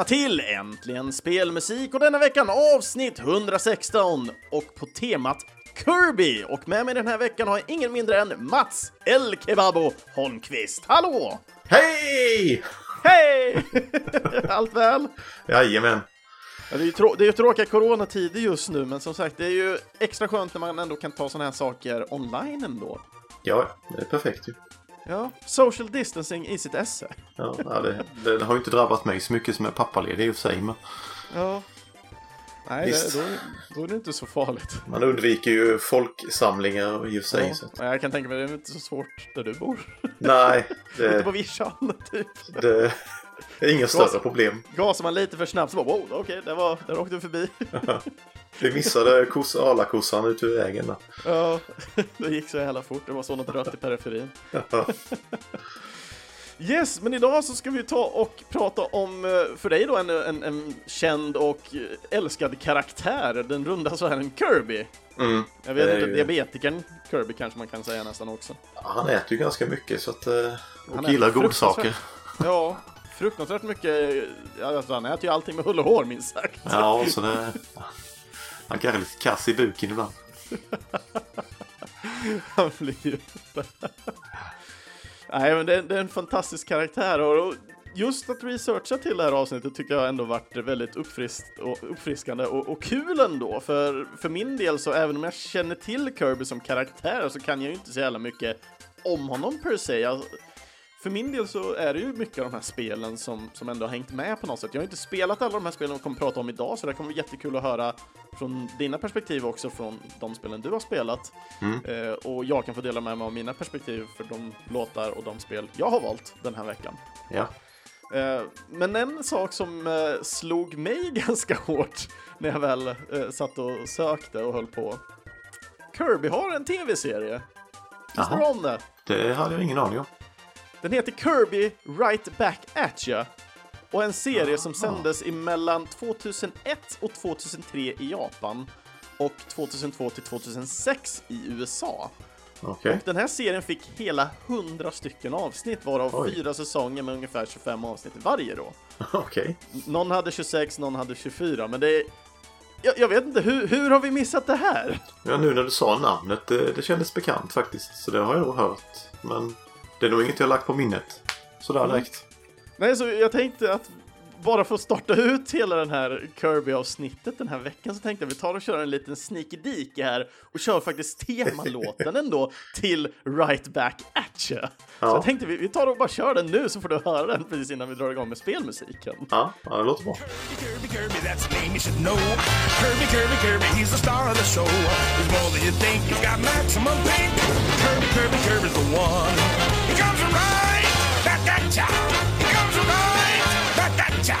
välkomna till Äntligen Spelmusik och denna veckan avsnitt 116 och på temat Kirby och med mig den här veckan har jag ingen mindre än Mats El Kebabo Holmqvist. Hallå! Hej! Hej! Allt väl? Jajamän. Ja, det är ju trå det är tråkiga coronatider just nu, men som sagt, det är ju extra skönt när man ändå kan ta sådana här saker online ändå. Ja, det är perfekt ju. Ja, social distancing i sitt esse. Ja, det, det har ju inte drabbat mig så mycket som är pappaledig i och för sig, men Ja. Nej, Visst. det, då, då är det inte så farligt. man undviker ju folksamlingar i och för sig. Ja. Så att, Jag kan tänka mig, det är inte så svårt där du bor. nej, Inte på det, vischan, typ. det inga större problem. Gasar man lite för snabbt så bara wow, okej, det var, där åkte du förbi. Vi missade kos, alakossan ute ur vägen där. Ja, det gick så jävla fort. Det var så något rött i periferin. Ja. Yes, men idag så ska vi ta och prata om, eh, för dig då, en, en, en känd och älskad karaktär, den runda så här en Kirby. Mm. Jag vet inte, ju- diabetikern Kirby kanske man kan säga nästan också. Han äter ju ganska mycket så att, eh, Han och är gillar godsaker. Ja, fruktansvärt mycket, alltså, han äter ju allting med hull och hår minst sagt. Ja, så det... Han kan vara lite kass i buken ibland. Han blir ju... Nej, men det, är- det är en fantastisk karaktär och just att researcha till det här avsnittet tycker jag ändå varit väldigt och, uppfriskande och, och kul ändå. För, för min del så, även om jag känner till Kirby som karaktär så kan jag ju inte så jävla mycket om honom per se. Jag, för min del så är det ju mycket av de här spelen som, som ändå har hängt med på något sätt. Jag har inte spelat alla de här spelen vi kommer prata om idag, så det kommer bli jättekul att höra från dina perspektiv också, från de spelen du har spelat. Eh, och jag kan få dela med mig av mina perspektiv för de låtar och de spel jag har valt den här veckan. Ja. Eh, men en sak som eh, slog mig ganska hårt när jag väl eh, satt och sökte och höll på. Kirby har en tv-serie. Visste du om det? Det hade jag ingen aning om. Den heter Kirby Right Back At Ya och en serie som sändes emellan 2001 och 2003 i Japan och 2002 till 2006 i USA. Okej. Den här serien fick hela 100 stycken avsnitt, varav Oj. fyra säsonger med ungefär 25 avsnitt varje då. Okej. Någon hade 26, någon hade 24, men det är... Jag, jag vet inte, hur, hur har vi missat det här? Ja, nu när du sa namnet, det, det kändes bekant faktiskt. Så det har jag nog hört. Men det är nog inget jag lagt på minnet. Sådär Mm. direkt. Nej, så jag tänkte att bara för att starta ut hela den här Kirby-avsnittet den här veckan så tänkte jag att vi tar och kör en liten sneaky dike här och kör faktiskt temalåten ändå till Right Back At. Så Ja. jag tänkte vi, vi tar och bara kör den nu så får du höra den precis innan vi drar igång med spelmusiken. Ja, ja det låter bra. Kirby, Kirby, that's the name you should know. Kirby, Kirby, Kirby, he's the star of the show. He's more than you think, he's got maximum pink. Kirby, Kirby, Kirby's the one. Comes back at ya. He right back at ya.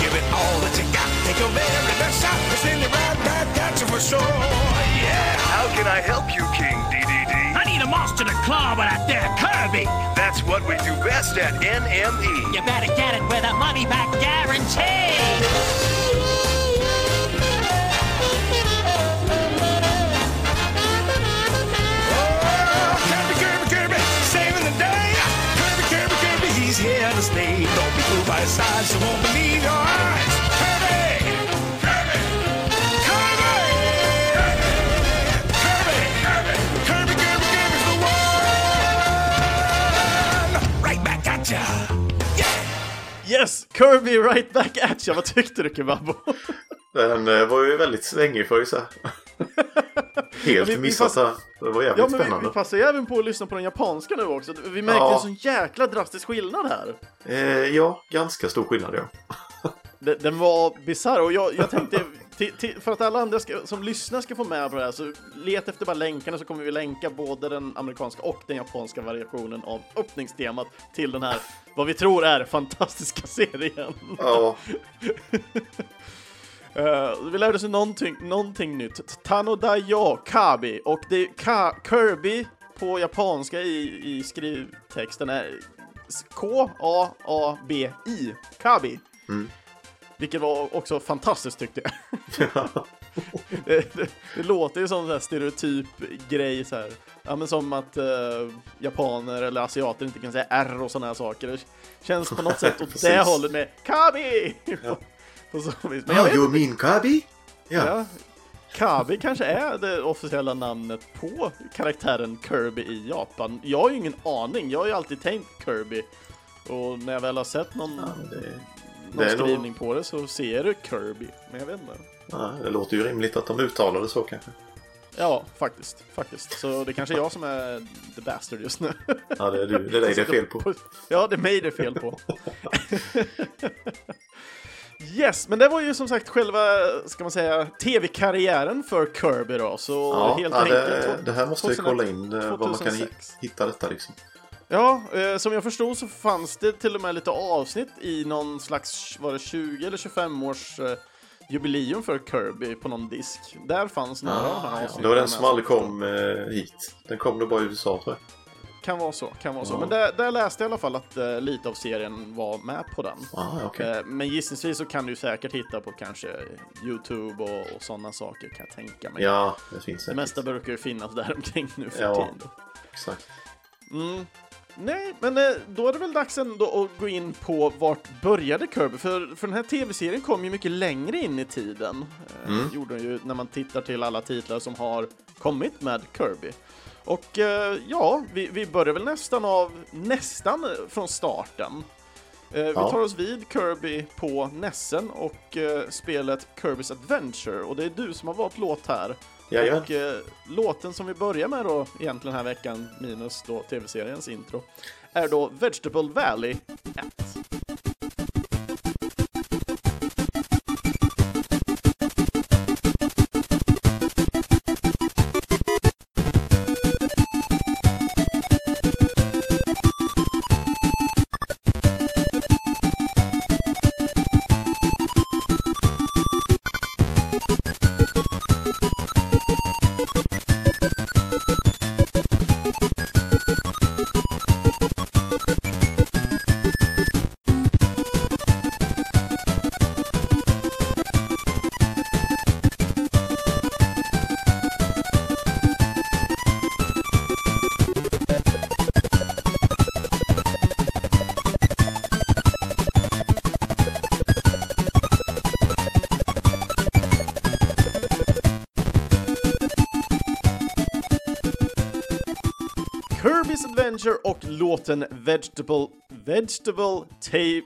Give it all that you got. Take your very best shot. He'll send you right back at you for sure. Yeah. How can I help you, King DDD? I need a monster to claw with that there Kirby. That's what we do best at NME. You better get it with a money back guarantee. He's here to stay. Don't be fooled by his size, you won't believe your eyes. Kirby, Kirby, Kirby, Kirby, Kirby, Kirby, Kirby, Kirby's the one. Right back at ya. Yeah. Yes! Kirby Right Back At Ya, vad tyckte du Kebabo? Den eh, var ju väldigt svängig för sig. Helt vi- vi missat pass- det. Var jävligt Ja, men vi, spännande. vi passar ju även på att lyssna på den japanska nu också. Vi märker Ja. en sån jäkla drastisk skillnad här. Eh, ja, ganska stor skillnad ja. Den, den var bisarr och jag, jag tänkte, till, till, för att alla andra ska, som lyssnar ska få med på det här, så leta efter bara länkarna så kommer vi länka både den amerikanska och den japanska variationen av öppningstemat till den här, vad vi tror är fantastiska serien. Ja, Eh, vi lärde oss någonting, någonting nytt. Tanodayo Kabi och det är ka, Kirby på japanska i, i skrivtexten är K-A-A-B-I. Kabi. Vilket var också fantastiskt tyckte jag. det, det, det låter ju som en stereotyp grej så här. Ja, men som att eh, japaner eller asiater inte kan säga R och sådana här saker. Det känns på något sätt åt det hållet med Kabi! Ja. på så vis. Men jag you mean Kabi? Ja. Ja. Kabi kanske är det officiella namnet på karaktären Kirby i Japan. Jag har ju ingen aning. Jag har ju alltid tänkt Kirby. Och när jag väl har sett någon, Ja, det, någon det skrivning på det så ser du Kirby. Men jag vet inte. ja, det låter ju rimligt att de uttalar det så kanske. Ja, faktiskt. Faktiskt. Så det kanske är jag som är the bastard just nu. Ja, det är, du, det är dig det är fel på. Ja, det är mig det är fel på. Yes, men det var ju som sagt själva, ska man säga, tv-karriären för Kirby då. Så Ja, helt ja, enkelt. det, det här måste vi 2000 kolla in eh, var man kan hi- 2006. hitta detta liksom. Ja, eh, som jag förstod så fanns det till och med lite avsnitt i någon slags, var det 20 eller 25 års eh, jubileum för Kirby på någon disk. Där fanns några av de här Ah, ja. avsnitten Det var den som aldrig kom eh, hit. Den kom nog bara i USA tror jag. Kan vara så, kan vara så. Ja. Men där, där läste jag i alla fall att eh, lite av serien var med på den. Ah, okej. Eh, men gissningsvis så kan du säkert hitta på kanske Youtube och, och sådana saker kan jag tänka mig. Ja, det finns Det säkert. mesta brukar ju finnas där omkring nu för Ja. tiden. Exakt. Mm. Nej, men eh, då är det väl dags ändå att gå in på vart började Kirby? För, för den här tv-serien kom ju mycket längre in i tiden. Eh, Mm. Gjorde den ju när man tittar till alla titlar som har kommit med Kirby. Och eh, ja, vi, vi börjar väl nästan av, nästan från starten. Eh, Vi tar oss vid Kirby på Nessen och eh, spelet Kirby's Adventure. Och det är du som har valt låt här. Jajamän. Och eh, låten som vi börjar med då, egentligen den här veckan, minus då tv-seriens intro, är då Vegetable Valley 1. Låten Vegetable... Vegetable Tape...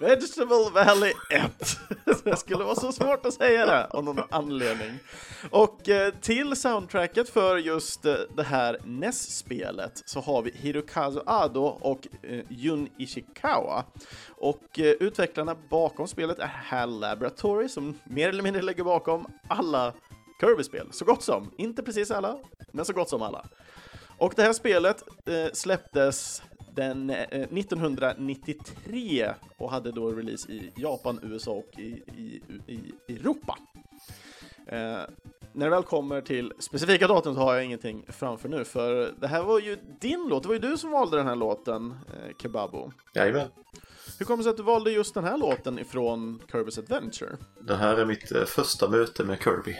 Vegetable Valley 1. det skulle vara så svårt att säga det av någon anledning. Och eh, till soundtracket för just eh, det här NES-spelet så har vi Hirokazu Ado och eh, Jun Ishikawa. Och utvecklarna bakom spelet är HAL Laboratory som mer eller mindre ligger bakom alla Kirby-spel. Så gott som. Inte precis alla, men så gott som alla. Och det här spelet eh, släpptes den eh, 1993 och hade då release i Japan, USA och i, i, i Europa. Eh, när det väl kommer till specifika datum så har jag ingenting framför nu, för det här var ju din låt. Det var ju du som valde den här låten, eh, Kebabo. Jajamän. Hur kommer det sig att du valde just den här låten ifrån Kirby's Adventure? Det här är mitt eh, första möte med Kirby.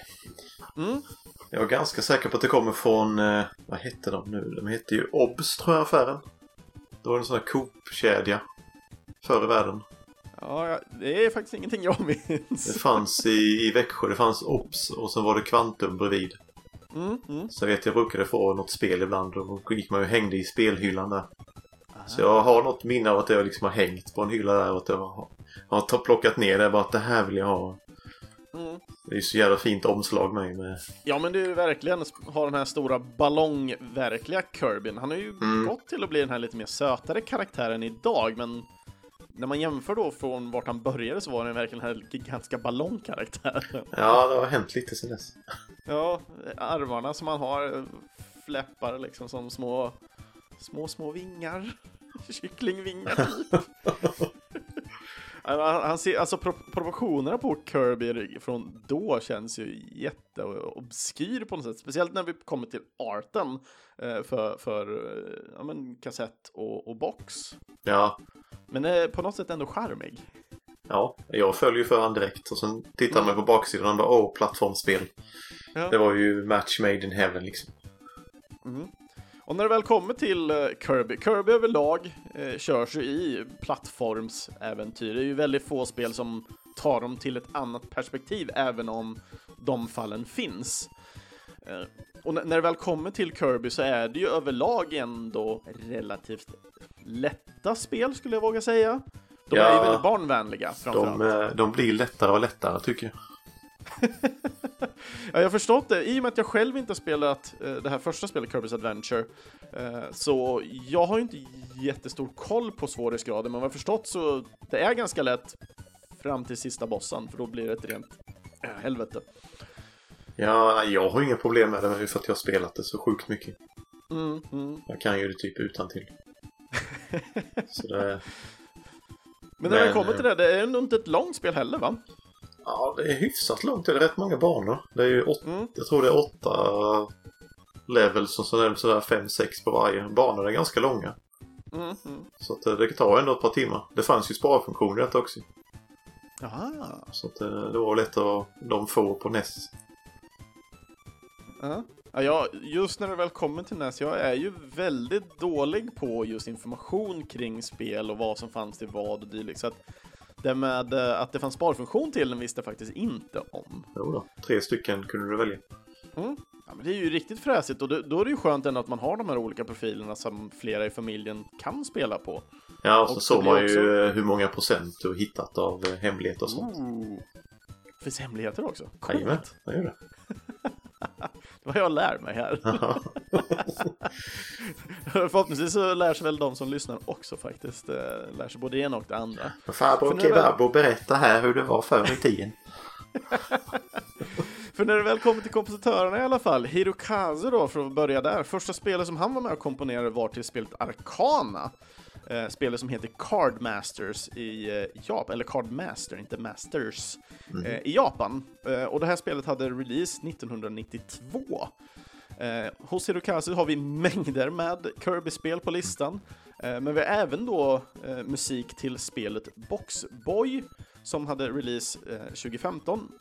Mm. Jag är ganska säker på att det kommer från, eh, vad hette de nu? De hette ju Obs tror jag affären. Det var en sån här Coop-kedja. Förr i världen. Ja, det är faktiskt ingenting jag Det minns. fanns i, i Växjö, det fanns Obs och så var det Kvantum bredvid. Mm, mm. Så jag vet jag brukade få något spel ibland och då gick man ju och hängde i spelhyllan där. Så jag har något minne av att jag liksom har hängt på en hylla där och att jag har, har plockat ner det bara att det här vill jag ha. Mm. Det är ju så jävla fint omslag med. med Ja, men det är ju verkligen ha den här stora ballongverkliga Kirbyn. Han har ju Mm. gått till att bli den här lite mer sötare karaktären idag, men när man jämför då från vart han började så var han verkligen den här gigantiska ballongkaraktären. ja, det har hänt lite sen dess. Ja, armarna som han har fläppar liksom som små, små, små vingar. Kycklingvingar typ. Han, ser, alltså pro, proportionerna på Kirby från då känns ju jätteobskyr på något sätt. Speciellt när vi kommer till arten eh, för, för eh, ja, men, kassett och, och box. Ja, Men eh, på något sätt ändå charmig. ja, jag följer ju för han direkt och sen tittar man på baksidan och bara åh, plattformsspel. Ja. Det var ju match made in heaven liksom. Och när det väl kommer till eh, Kirby, Kirby överlag eh, körs ju i plattformsäventyr. Det är ju väldigt få spel som tar dem till ett annat perspektiv, även om de fallen finns. Eh, och när det väl kommer till Kirby så är det ju överlag ändå relativt lätta spel, skulle jag våga säga. De är ju Ja, väldigt barnvänliga framförallt. De, eh, de blir lättare och lättare tycker jag. Ja, jag har förstått det. I och med att jag själv inte har spelat eh, det här första spelet, Kirby's Adventure, eh, så jag har ju inte jättestor koll på svårighetsgraden, men vad jag förstått så det är ganska lätt fram till sista bossen, för då blir det ett rent äh, helvete. Ja, jag har inga problem med det för att jag har spelat det så sjukt mycket. Mm, mm. Jag kan ju det typ utan till. Så det, Men när Men, kommer till det, det är nog inte ett långt spel heller, va? Ja, det är hyfsat långt. Det är rätt många banor. Det är ju åt, Mm. Jag tror det är åtta levels och så är det sådär fem, sex på varje. Banorna är ganska långa. Mm. Så att eh, det tar ändå ett par timmar. Det fanns ju sparfunktioner i detta också. Aha. Så att eh, det var lätt att de få på NES. Ja. Ja, just när det väl kommer till NES, jag är ju väldigt dålig på just information kring spel och vad som fanns till vad och dylikt. Så att det med eh, att det fanns sparfunktion till den visste jag faktiskt inte om. Jo då. Tre stycken kunde du välja. Mm. Ja, men det är ju riktigt fräsigt och då, då är det ju skönt ändå att man har de här olika profilerna som flera i familjen kan spela på. Ja, och så det såg man ju också- eh, hur många procent du hittat av eh, hemligheter och sånt. Ooh. Finns hemligheter också? Jajamän, Coolt. det gör det. Vad jag lär mig här. Förhoppningsvis så lär sig väl de som lyssnar också faktiskt. eh, Lär sig både det ena och det andra. Farbror Kebabo berätta här hur det var förr i tiden. För när det väl kommer till kompositörerna i alla fall, Hirokazu då, för att börja där. Första spelet som han var med och komponerade var till spelet Arcana. Eh, spelet som heter Card Masters i eh, Japan, eller Card Master, inte Masters, eh, i Japan. Eh, och det här spelet hade release 1992. Eh, hos Hirokazu har vi mängder med Kirby-spel på listan. Eh, men vi har även då musik till spelet Boxboy som hade release eh, 2015.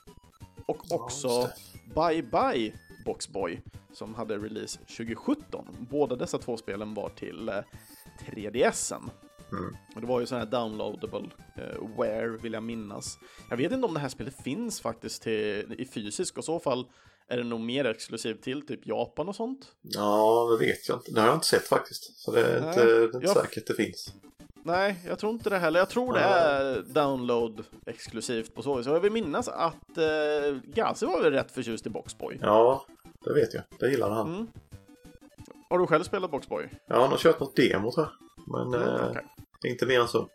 Och också just Bye Bye Boxboy som hade release 2017. Båda dessa två spelen var till 3DSen. Mm. Det var ju sån här downloadable eh, Ware vill jag minnas. Jag vet inte om det här spelet finns faktiskt till, i fysisk och så fall är det nog mer exklusivt till typ Japan och sånt. Ja, det vet jag inte. Det har jag inte sett faktiskt. Så det är Nej, inte, det är inte jag- säkert det finns. Nej, jag tror inte det heller. Jag tror det är download exklusivt på så vis. Och jag vill minnas att eh, Gazi var väl rätt förtjust i Boxboy. Ja, det vet jag. Det gillar han. Mm. Har du själv spelat Boxboy? Ja, han har kört något demo tror jag. Men Mm, eh, inte mer än så.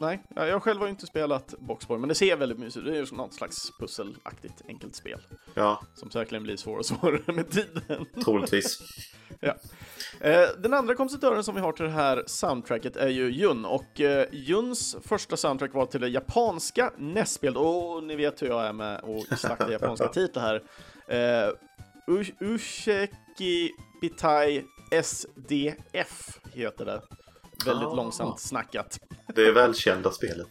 Nej, ja, jag själv har ju inte spelat Boxboy, men det ser väldigt mysigt ut. Det är ju något slags pusselaktigt enkelt spel. Ja, Som säkerligen blir svårare och svårare med tiden. troligtvis. ja. eh, den andra kompositören som vi har till det här soundtracket är ju Jun. Och eh, Juns första soundtrack var till det japanska NES-spelet. Och ni vet hur jag är med att slakta japanska titlar här. Eh, Ush- Usheki Bitai SDF heter det. Väldigt Ah. långsamt snackat. Det är välkända spelet.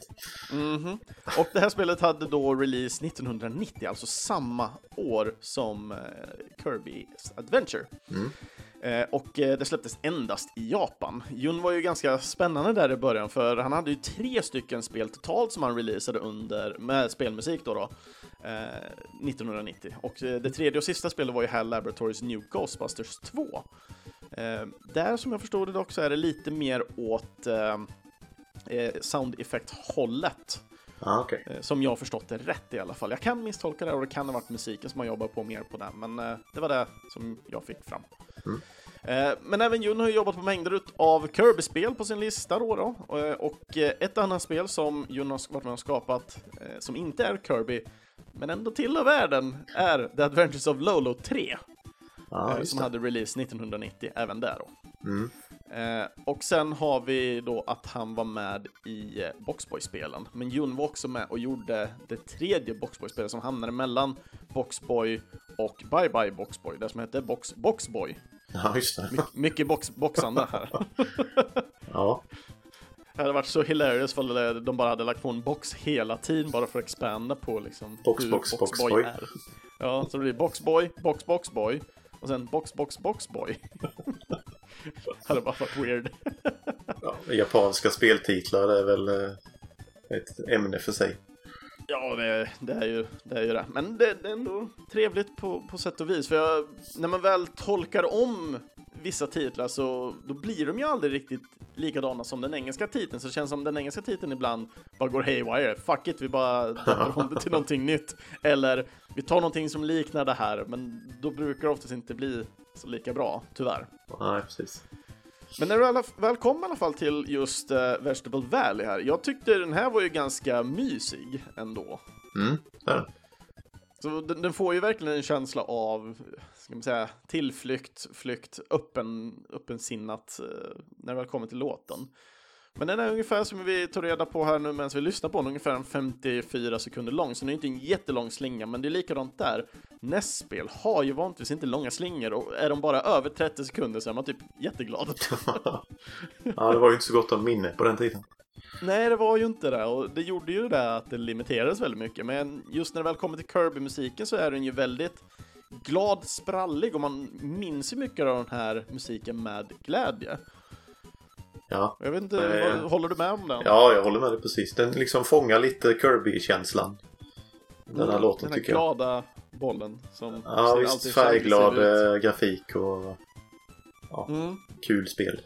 Mhm. Och det här spelet hade då release 1990, alltså samma år som eh, Kirby's Adventure. Eh, och eh, det släpptes endast i Japan. Jun var ju ganska spännande där i början, för han hade ju tre stycken spel totalt som han releasade under, med spelmusik då, då eh, 1990. Och det tredje och sista spelet var ju HAL Laboratories New Ghostbusters 2. Eh, där som jag förstod det dock så är det lite mer åt eh, eh, sound effect-hållet. Ja, okej. Eh, Som jag har förstått det rätt i alla fall. Jag kan misstolka det och det kan ha varit musiken som har jobbat på mer på den, men det var det som jag fick fram. Eh, Men även Jun har ju jobbat på mängder av Kirby-spel på sin lista då. då. Och ett annat spel som Jun har varit med och skapat, som inte är Kirby, men ändå tillhör världen, är The Adventures of Lolo 3. Just som det. hade release 1990, även där då. Mm. Eh, och sen har vi då att han var med i eh, Boxboy-spelen. Men Jun var också med och gjorde det tredje Boxboy-spelet som hamnade mellan Boxboy och Bye Bye Boxboy, det som hette Box Boxboy. Ja, just det. My- mycket box boxande här. Ja, Det hade varit så hilarious om de bara hade lagt på en box hela tiden bara för att expanda på liksom Box, hur box, Boxboy Boxboy. är. Ja, så det blir Boxboy, Box Boxboy, och sen box, box, box boy. hade bara varit weird. Ja, japanska speltitlar är väl eh, ett ämne för sig. Ja, det, det, är ju, det är ju det. Men det, det är ändå trevligt på, på sätt och vis. För jag, när man väl tolkar om vissa titlar så då blir de ju aldrig riktigt likadana som den engelska titeln. Så det känns som den engelska titeln ibland bara går haywire. Fuck it, vi bara döper om det till någonting nytt. Eller vi tar någonting som liknar det här, men då brukar det oftast inte bli så lika bra, tyvärr. Nej, precis. Men när du alla, väl kom i alla fall till just uh, Vegetable Valley här, jag tyckte den här var ju ganska mysig ändå. Mm, det. Så den, den får ju verkligen en känsla av, ska man säga, tillflykt, flykt, öppen, öppensinnat uh, när det väl kommer till låten. Men den är ungefär som vi tog reda på här nu medan vi lyssnar på den, ungefär en 54 sekunder lång, så den är inte en jättelång slinga, men det är likadant där. NES-spel har ju vanligtvis inte långa slingor och är de bara över 30 sekunder så är man typ jätteglad. ja, det var ju inte så gott om minne på den tiden. Nej, det var ju inte det och det gjorde ju det att det limiterades väldigt mycket. Men just när det väl kommer till Kirby-musiken så är den ju väldigt glad, sprallig och man minns ju mycket av den här musiken med glädje. Ja. Jag vet inte, Eh, vad, håller du med om den? ja, jag håller med dig precis. Den liksom fångar lite Kirby-känslan. Den här låten Den här tycker jag. glada bollen som Ja, visst. Färgglad eh, grafik och ja, Mm. kul spel.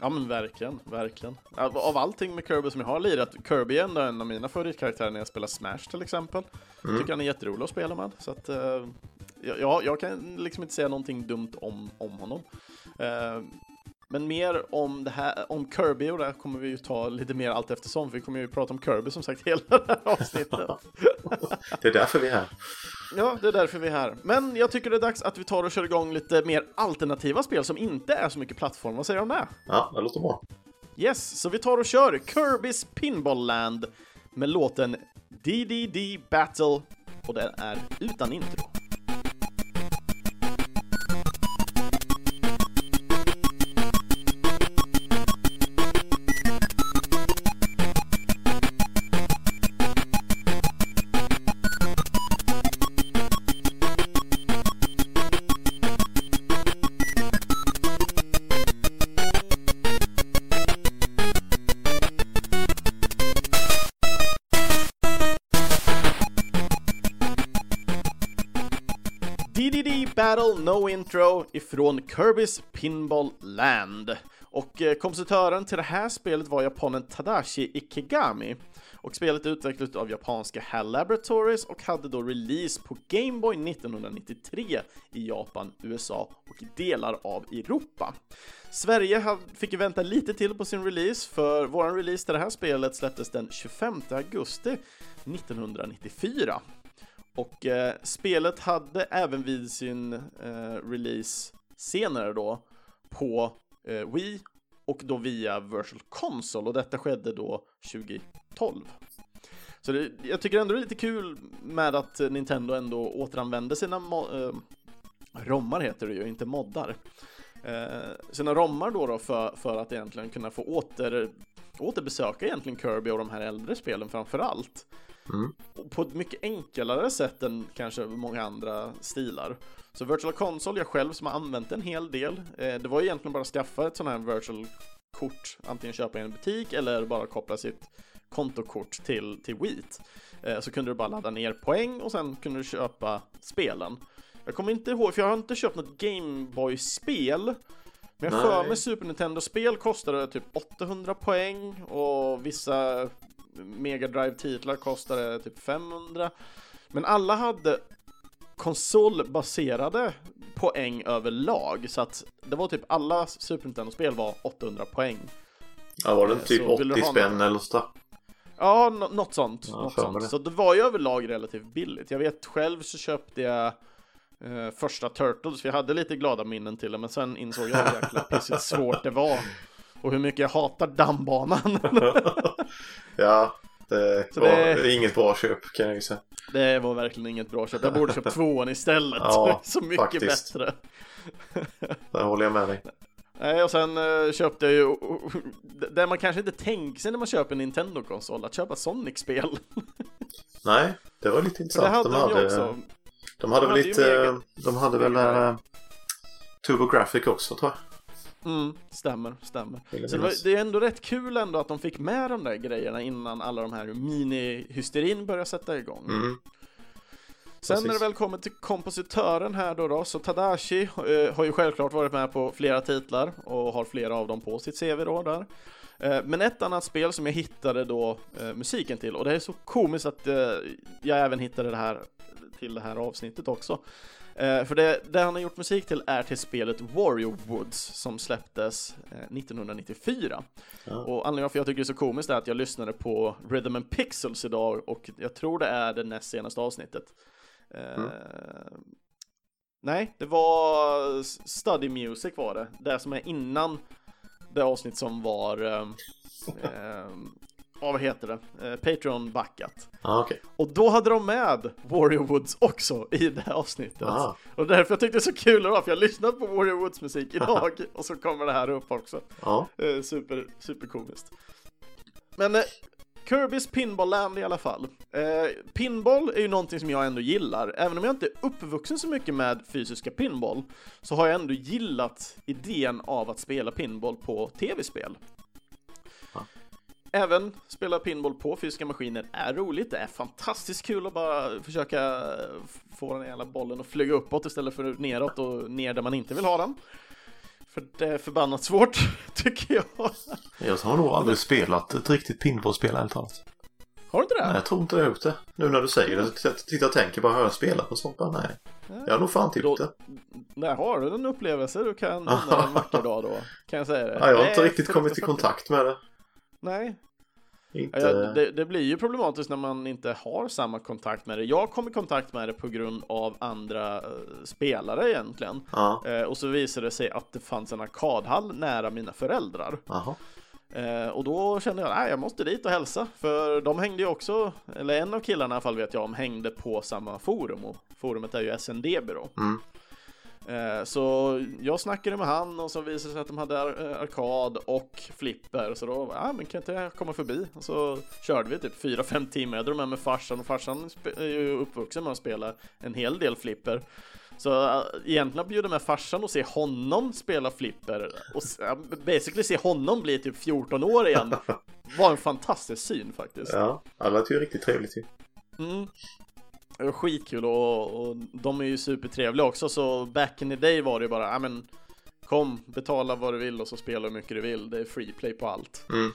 Ja men verkligen, verkligen. Av, av allting med Kirby som jag har lirat, Kirby är ändå en av mina favoritkaraktärer när jag spelar Smash till exempel. Mm. Tycker han är jätterolig att spela med. Så att, eh, ja, jag kan liksom inte säga någonting dumt om, om honom. Eh, men mer om det här, om Kirby och det här kommer vi ju ta lite mer allt eftersom, för vi kommer ju prata om Kirby som sagt hela det här avsnittet. Det är därför vi är här. Ja, det är därför vi är här. Men jag tycker det är dags att vi tar och kör igång lite mer alternativa spel som inte är så mycket plattform. Vad säger du om det? Ja, det låter bra. Yes, så vi tar och kör Kirby's Pinball Land med låten DDD Battle och den är utan intro. Intro ifrån Kirby's Pinball Land. Och eh, kompositören till det här spelet var japanen Tadashi Ikegami. Och spelet är utvecklat av japanska HAL Laboratories och hade då release på Game Boy 1993 i Japan, USA och delar av Europa. Sverige fick ju vänta lite till på sin release, för våran release till det här spelet släpptes den 25 augusti 1994. Och eh, spelet hade även vid sin eh, release senare då på eh, Wii och då via Virtual Console och detta skedde då 2012. Så det, jag tycker ändå det är lite kul med att Nintendo ändå återanvänder sina eh, rommar heter det ju, inte moddar. Eh, sina rommar då, då för, för att egentligen kunna få åter, återbesöka egentligen Kirby och de här äldre spelen framför allt och på ett mycket enklare sätt än kanske många andra stilar. Så Virtual Console, jag själv som har använt en hel del, eh, det var egentligen bara att skaffa ett sånt här Virtual kort, antingen köpa i en butik eller bara koppla sitt kontokort till, till Wii. Eh, så kunde du bara ladda ner poäng och sen kunde du köpa spelen. Jag kommer inte ihåg, för jag har inte köpt något Gameboy-spel. Men jag för mig Super Nintendo-spel kostade typ 800 poäng och vissa Mega Drive-titlar kostade typ 500. Men alla hade konsolbaserade poäng överlag, så att det var typ alla Super Nintendo-spel var 800 poäng. Ja, var det Eh, typ så vill du 80 ha spänn någon- eller så? Ja, nå- något sånt. Ja, något sånt. det. Så det var ju överlag relativt billigt. Jag vet själv så köpte jag eh, första Turtles, för jag hade lite glada minnen till det, men sen insåg jag hur jäkla pissigt svårt det var. Och hur mycket jag hatar dammbanan. Ja, det Så var det- inget bra köp kan jag ju säga. Det var verkligen inget bra köp. Jag borde köpt tvåan istället. Ja, så mycket faktiskt. bättre. Där håller jag med dig. Nej, och sen eh, köpte jag ju det man kanske inte tänker sig när man köper en Nintendo-konsol, att köpa Sonic-spel. Nej, det var lite intressant. det hade De hade också. De hade De väl lite... De hade väl uh, TurboGrafx också tror jag. Mm, stämmer, stämmer. Så det, var, det är ändå rätt kul ändå att de fick med de där grejerna innan alla de här mini-hysterin började sätta igång. Mm. Sen precis. när det väl kommer till kompositören här då, då så Tadashi eh, har ju självklart varit med på flera titlar och har flera av dem på sitt CV då där. Eh, men ett annat spel som jag hittade då eh, musiken till, och det är så komiskt att eh, jag även hittade det här till det här avsnittet också. Eh, för det, det han har gjort musik till är till spelet Warrior Woods som släpptes eh, 1994. Och anledningen varför jag tycker det är så komiskt är att jag lyssnade på Rhythm and Pixels idag och jag tror det är det näst senaste avsnittet. Eh, Nej, det var Study Music var det. Det som är innan det avsnitt som var, ja, vad heter det, eh, Patreon backat. Ja, okej. Och då hade de med Warrior Woods också i det här avsnittet. Ah. Och därför jag tyckte det så kul idag, för jag har lyssnat på Warrior Woods musik idag och så kommer det här upp också. Ja. Eh, super, superkomiskt. Men eh, Kirby's Pinball Land i alla fall. Eh, pinball är ju någonting som jag ändå gillar. Även om jag inte är uppvuxen så mycket med fysiska pinball så har jag ändå gillat idén av att spela pinball på tv-spel. Även spela pinball på fysiska maskiner är roligt. Det är fantastiskt kul att bara försöka få den jävla bollen att flyga uppåt istället för neråt och ner där man inte vill ha den. För det är förbannat svårt, tycker jag. Jag har nog aldrig spelat ett riktigt pinballspel ärligt talat. Har du inte det? Nej, jag tror inte jag har gjort det. Nu när du säger det, så tittar och tänker bara, har jag spelat på sånt? Bara, nej. Jag har nog fan inte gjort det. Där har du en upplevelse du kan en vacker dag då, kan jag säga det. Ja, jag har Det inte riktigt kommit i kontakt med det. Nej, Inte... Ja, det, det blir ju problematiskt när man inte har samma kontakt med det. Jag kom i kontakt med det på grund av andra eh, spelare egentligen. Ja, Eh, och så visade det sig att det fanns en arkadhall nära mina föräldrar. jaha. Eh, och då kände jag att jag måste dit och hälsa. För de hängde ju också, eller en av killarna i alla fall vet jag om, hängde på samma forum. Och forumet är ju SNDB då. Mm. Eh, Så jag snackade med han och så visade det sig att de hade eh, arkad och flipper. Så då, ja men kan inte jag komma förbi? Och så körde vi typ 4-5 timmar. Jag drog med mig farsan och farsan är ju uppvuxen med att spela en hel del flipper. Så äh, egentligen bjuda med farsan och se honom spela flipper och basically se honom bli typ 14 år igen var en fantastisk syn faktiskt. Ja, det lät ju riktigt trevligt ju. Mm. Skitkul och, och de är ju supertrevliga också så back in the day var det ju bara, ja men kom, betala vad du vill och så spela hur mycket du vill, det är free play på allt. Mm.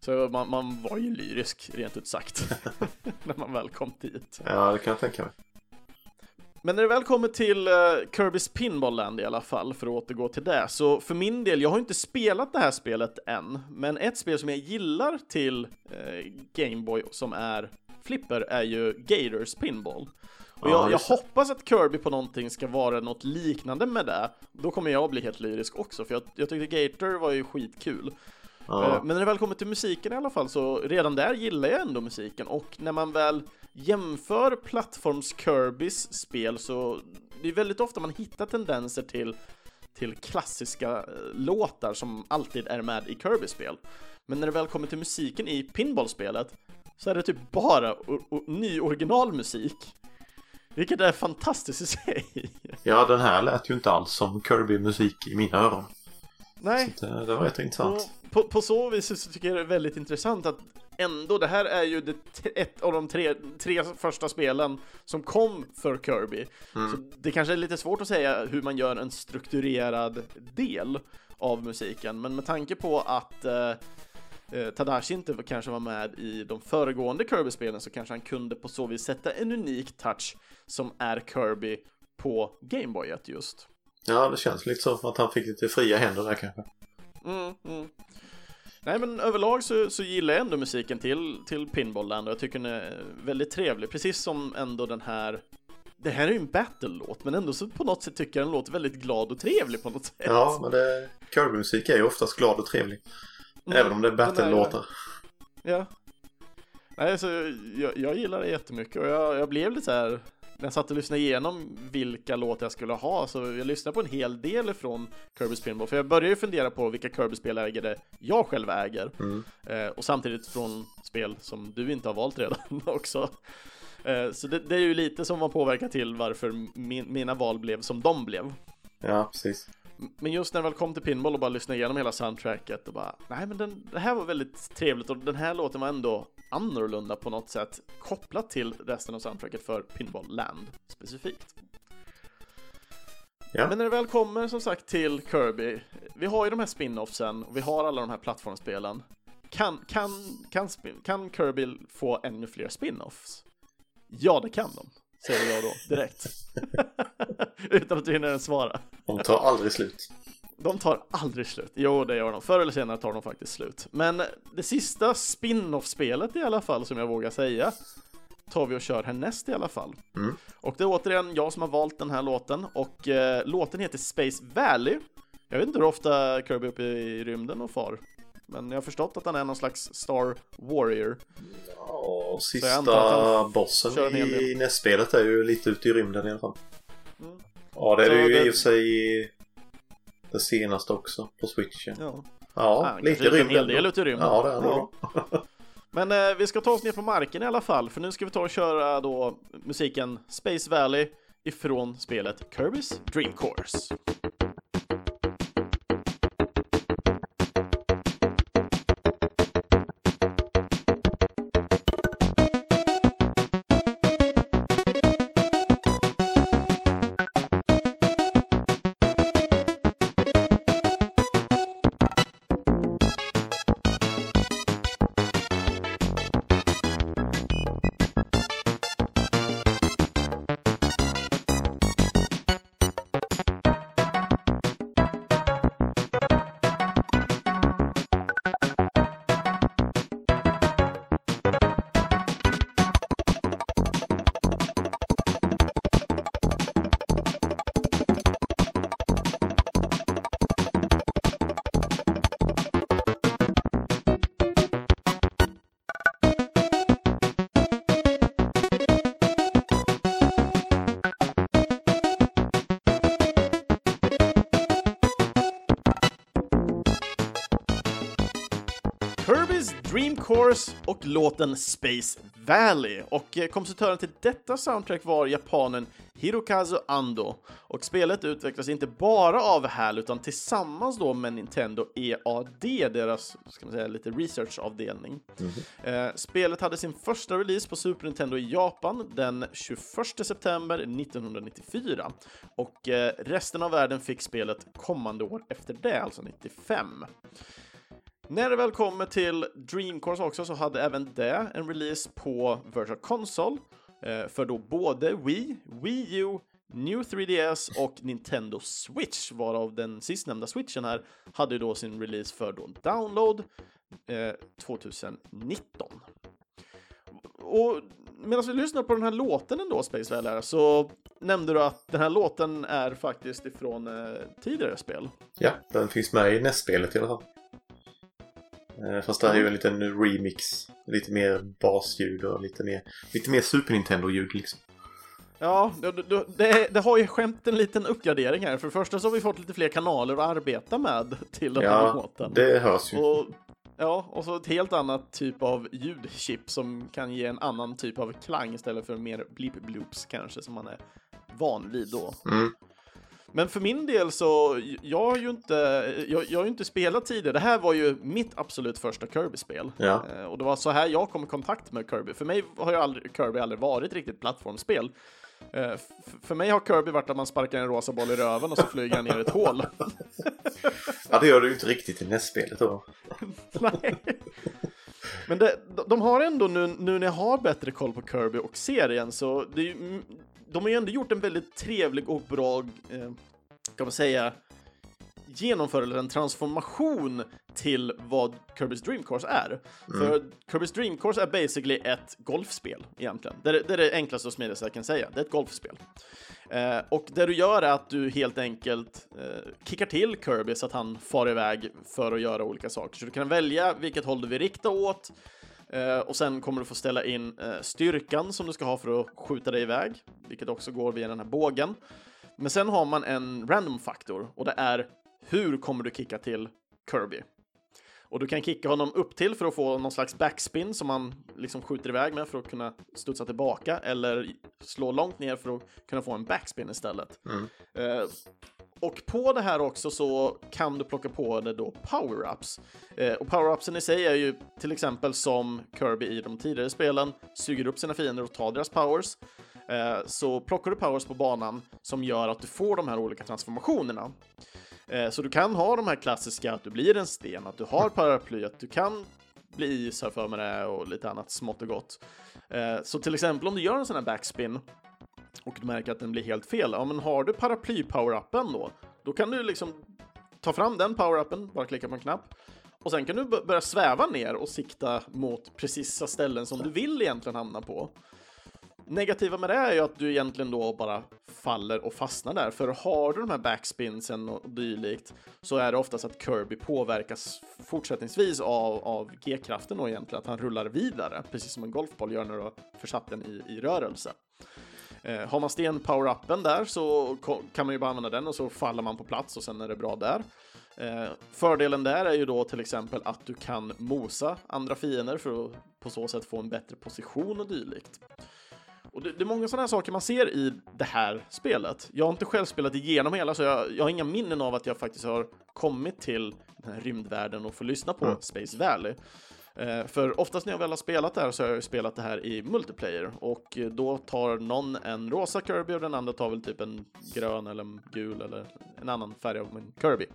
Så man, man var ju lyrisk rent ut sagt när man väl kom dit. Ja, det kan jag tänka mig. Men när det väl kommer till uh, Kirby's Pinball Land i alla fall, för att återgå till det, så för min del, jag har inte spelat det här spelet än, men ett spel som jag gillar till uh, Gameboy som är flipper är ju Gators Pinball. Och Ja, jag, jag hoppas att Kirby på någonting ska vara något liknande med det. Då kommer jag bli helt lyrisk också, för jag, jag tyckte Gator var ju skitkul. Ja, Eh, Men när det väl kommer till musiken i alla fall så redan där gillar jag ändå musiken och när man väl jämför plattforms Kirbys spel så det är väldigt ofta man hittar tendenser till till klassiska eh, låtar som alltid är med i Kirby-spel. Men när det väl kommer till musiken i pinballspelet så är det typ bara ny originalmusik. Vilket är fantastiskt i sig. ja, den här lät ju inte alls som Kirby-musik i mina öron. Nej, Så det, det var rätt intressant. På, på så vis så tycker jag det är väldigt intressant att ändå, det här är ju det, ett av de tre, tre första spelen som kom för Kirby. Så det kanske är lite svårt att säga hur man gör en strukturerad del av musiken, men med tanke på att eh, eh, Tadashi inte kanske var med i de föregående Kirby-spelen så kanske han kunde på så vis sätta en unik touch som är Kirby på Gameboyet just. Ja, det känns lite som att han fick lite fria händer där kanske. Mm, mm. Nej men överlag så, så gillar jag ändå musiken till, till Pinball Land och jag tycker den är väldigt trevlig, precis som ändå den här det här är ju en battle-låt, men ändå så på något sätt tycker jag den låter väldigt glad och trevlig på något sätt. Ja, men det, Kirby-musik är ju oftast glad och trevlig. Även om det är battle-låtar. Ja. Nej, så jag, jag gillar det jättemycket och jag, jag blev lite så här när jag satt och lyssnade igenom vilka låtar jag skulle ha så jag lyssnade på en hel del ifrån Kirby's Pinball för jag började ju fundera på vilka Kirby-spelägare jag själv äger Mm. eh, och samtidigt från spel som du inte har valt redan också. Eh, Så det, det är ju lite som var påverkat till varför min, mina val blev som de blev. Ja, precis. Men just när jag väl kom till Pinball och bara lyssnade igenom hela soundtracket och bara, nej men den, det här var väldigt trevligt och den här låten var ändå annorlunda på något sätt kopplat till resten av soundtracket för Pinball Land specifikt. Ja. Men när det väl kommer som sagt till Kirby, vi har ju de här spin-offsen och vi har alla de här plattformsspelen. Kan, kan, kan, kan Kirby få ännu fler spin-offs? Ja, det kan de, säger jag då direkt. Utan att du hinner ens svara. De tar aldrig slut. De tar aldrig slut. Jo, det gör de. Förr eller senare tar de faktiskt slut. Men det sista spin-off-spelet i alla fall, som jag vågar säga, tar vi och kör härnäst i alla fall. Mm. Och det är återigen jag som har valt den här låten och eh, låten heter Space Valley. Jag vet inte hur ofta Kirby är uppe i rymden och far. Men jag har förstått att han är någon slags Star Warrior. Att sista bossen i nästspelet är ju lite ute i rymden i alla fall. Mm. Ja, det är Så det ju det- i och för sig det senaste också på switchen. Ja, Ja, han lite i är en hel rymden. del ute i rymden. Ja, det är Ja. Men eh, vi ska ta oss ner på marken i alla fall, för nu ska vi ta och köra då musiken Space Valley ifrån spelet Kirby's Dream Course. Course och låten Space Valley. Och eh, kompositören till detta soundtrack var japanen Hirokazu Ando. Och spelet utvecklas inte bara av HAL utan tillsammans då med Nintendo EAD, deras ska man säga, lite researchavdelning. Eh, spelet hade sin första release på Super Nintendo i Japan den 21 september 1994 och eh, resten av världen fick spelet kommande år efter det, alltså 95. När det väl kommer till Dream också så hade även det en release på Virtual Console eh, för då både Wii, Wii U, New 3DS och Nintendo Switch, varav den sistnämnda switchen här hade då sin release för då download eh, 2019. Och medan vi lyssnar på den här låten ändå, Space Valley, så nämnde du att den här låten är faktiskt ifrån eh, tidigare spel. Ja, den finns med i nästspelet i alla fall. Eh, Fast det här är ju en liten remix. Lite mer basljud och lite mer, lite mer Super Nintendo-ljud liksom. Ja, det, det, det, har ju skämt en liten uppgradering här. För det första så har vi fått lite fler kanaler att arbeta med till den här Ja, låten. det hörs ju. Och, ja, och så ett helt annat typ av ljudchip som kan ge en annan typ av klang istället för mer blip-bloops kanske som man är van vid då. Mm. Men för min del så, jag har ju inte, jag, jag har ju inte spelat tidigare. Det här var ju mitt absolut första Kirby-spel. Ja. Eh, Och det var så här jag kom i kontakt med Kirby. För mig har ju aldrig, Kirby aldrig varit riktigt plattformsspel. Eh, För mig har Kirby varit att man sparkar en rosa boll i röven och så flyger han ner i ett hål. Ja, det gör du ju inte riktigt i nästspelet då. Nej. Men det, de har ändå nu, nu när jag har bättre koll på Kirby och serien så det är ju, de har ju ändå gjort en väldigt trevlig och bra, eh, kan man säga, genomför eller en transformation till vad Kirby's Dream Course är. För Kirby's Dream Course är basically ett golfspel egentligen. Det är det, är det enklaste och smidigaste jag kan säga. Det är ett golfspel. Eh, och det du gör är att du helt enkelt eh, kickar till Kirby så att han far iväg för att göra olika saker. Så du kan välja vilket håll du vill rikta åt. Eh, och sen kommer du få ställa in eh, styrkan som du ska ha för att skjuta dig iväg, vilket också går via den här bågen. Men sen har man en random faktor och det är hur kommer du kicka till Kirby? Och du kan kicka honom upp till för att få någon slags backspin som han liksom skjuter iväg med för att kunna studsa tillbaka eller slå långt ner för att kunna få en backspin istället. Eh, och på det här också så kan du plocka på det då power-ups. Eh, och power-upsen i sig är ju till exempel som Kirby i de tidigare spelen suger upp sina fiender och tar deras powers. Eh, så plockar du powers på banan som gör att du får de här olika transformationerna. Eh, så du kan ha de här klassiska, att du blir en sten, att du har paraply, att du kan bli is här för mig det och lite annat smått och gott. Eh, så till exempel om du gör en sån här backspin och du märker att den blir helt fel, ja men har du paraply-power-upen då, då kan du liksom ta fram den power-upen, bara klicka på en knapp, och sen kan du börja sväva ner och sikta mot precisa ställen som du vill egentligen hamna på. Negativa med det är ju att du egentligen då bara faller och fastnar där, för har du de här backspinsen och dylikt så är det oftast att Kirby påverkas fortsättningsvis av, av G-kraften och egentligen att han rullar vidare, precis som en golfboll gör när du har försatt den i, i rörelse. Eh, har man sten-power-upen där så kan man ju bara använda den och så faller man på plats och sen är det bra där. Eh, fördelen där är ju då till exempel att du kan mosa andra fiender för att på så sätt få en bättre position och dylikt. Och det, det är många sådana här saker man ser i det här spelet. Jag har inte själv spelat igenom hela, så jag, jag har inga minnen av att jag faktiskt har kommit till den här rymdvärlden och får lyssna på Space Valley. Eh, för oftast när jag väl har spelat det här så har jag spelat det här i multiplayer och eh, då tar någon en rosa Kirby och den andra tar väl typ en grön eller en gul eller en annan färg av en Kirby.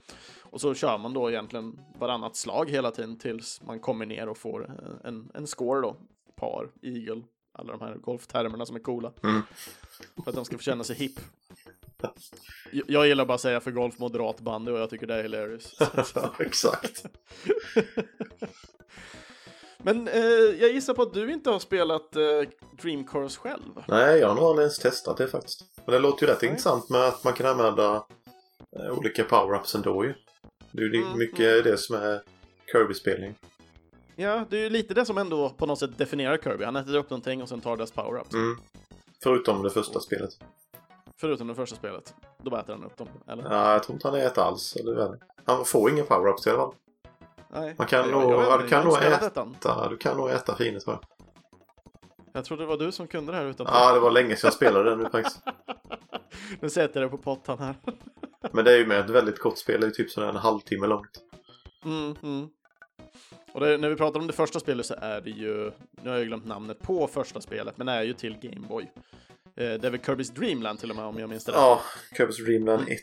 Och så kör man då egentligen varannat slag hela tiden tills man kommer ner och får eh, en, en score då. Par, eagle, alla de här golftermerna som är coola. För att de ska få känna sig hipp. Jag- gillar bara att säga för golf moderat bandy och jag tycker det är hilarious. Exakt. Men eh, jag gissar på att du inte har spelat eh, Dream Course själv? Nej, jag har nog aldrig ens testat det faktiskt. Men det låter ju rätt intressant med att man kan använda eh, olika power-ups ändå ju. Det är ju Mm, mycket det som är Kirby-spelning. Ja, det är ju lite det som ändå på något sätt definierar Kirby. Han äter upp någonting och sen tar deras power-ups. Mm. Förutom det första spelet. Förutom det första spelet. Då bara äter han upp dem, eller? Ja, jag tror inte han äter alls. Eller? Han får inga power-ups i alla fall. Nej. Man kan nog, ja, du kan nog äta, du kan nog äta fiender tror jag. Trodde det var du som kunde det här utanför. Ja, det var länge sedan jag spelade det nu faktiskt. Nu sätter jag det på pottan här. Men det är ju med ett väldigt kort spel. Det är typ sådär en halvtimme långt. Mm, mm. Och det, när vi pratar om det första spelet så är det ju, nu har jag glömt namnet på första spelet, men det är ju till Game Boy. Eh, det är väl Kirby's Dreamland till och med om jag minns det rätt. Ja, Kirby's Dreamland 1.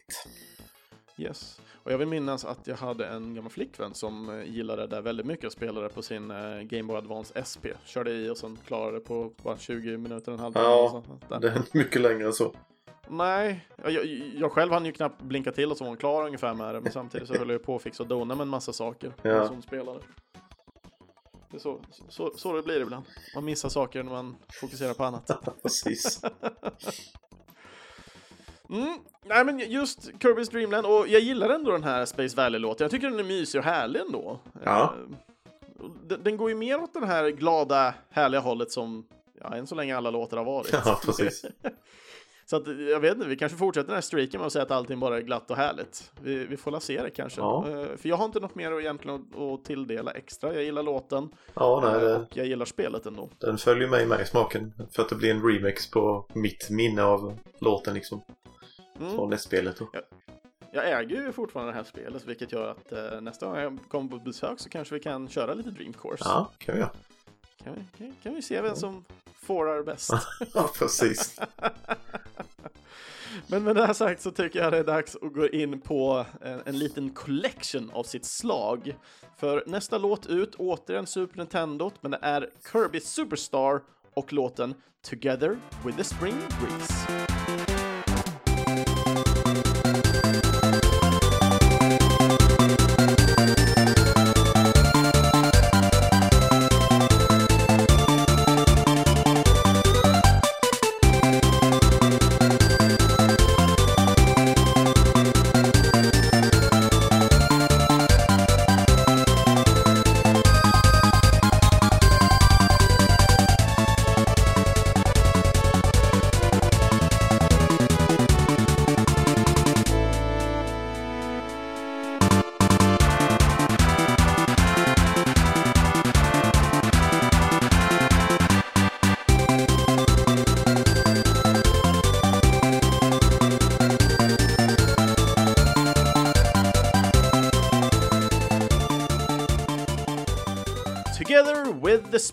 Yes. Och jag vill minnas att jag hade en gammal flickvän som eh, gillade det där väldigt mycket och spelade på sin eh, Game Boy Advance SP. Körde i och sen klarade det på bara 20 minuter, en halvtimme. Ja. Det är inte mycket längre än så. Nej, jag, jag, själv hann ju knappt blinka till och så var hon klar ungefär med det. Men samtidigt så höll jag på att fixa och dona med en massa saker Ja. hon spelade. Det är så, så, så det blir ibland. Man missar saker när man fokuserar på annat. Precis. Mm. Nej men just Kirby's Dreamland och jag gillar ändå den här Space Valley-låten. Jag tycker den är mysig och härlig ändå. Ja. Eh, Den, den går ju mer åt det här glada, härliga hållet som ja, än så länge alla låtar har varit. Ja, precis. Så att, jag vet inte, vi kanske fortsätter den här streaken med att säga att allting bara är glatt och härligt. Vi, vi får la se det kanske. Ja. Eh, För jag har inte något mer egentligen att, att tilldela extra. Jag gillar låten Ja, nej, eh, det, och jag gillar spelet ändå. den följer mig med i smaken. För att det blir en remix på mitt minne av låten liksom. Mm. Från det spelet då. Jag äger ju fortfarande det här spelet, vilket gör att eh, nästa gång jag kommer på besök så kanske vi kan köra lite Dream Course. Ja, kan vi göra. Kan, vi, kan, kan vi se vem som fårar bäst. Ja, precis. Men med det här sagt så tycker jag det är dags att gå in på en, en liten collection av sitt slag. För nästa låt ut, återigen Super Nintendo, men det är Kirby Superstar och låten Together with the Spring Breeze.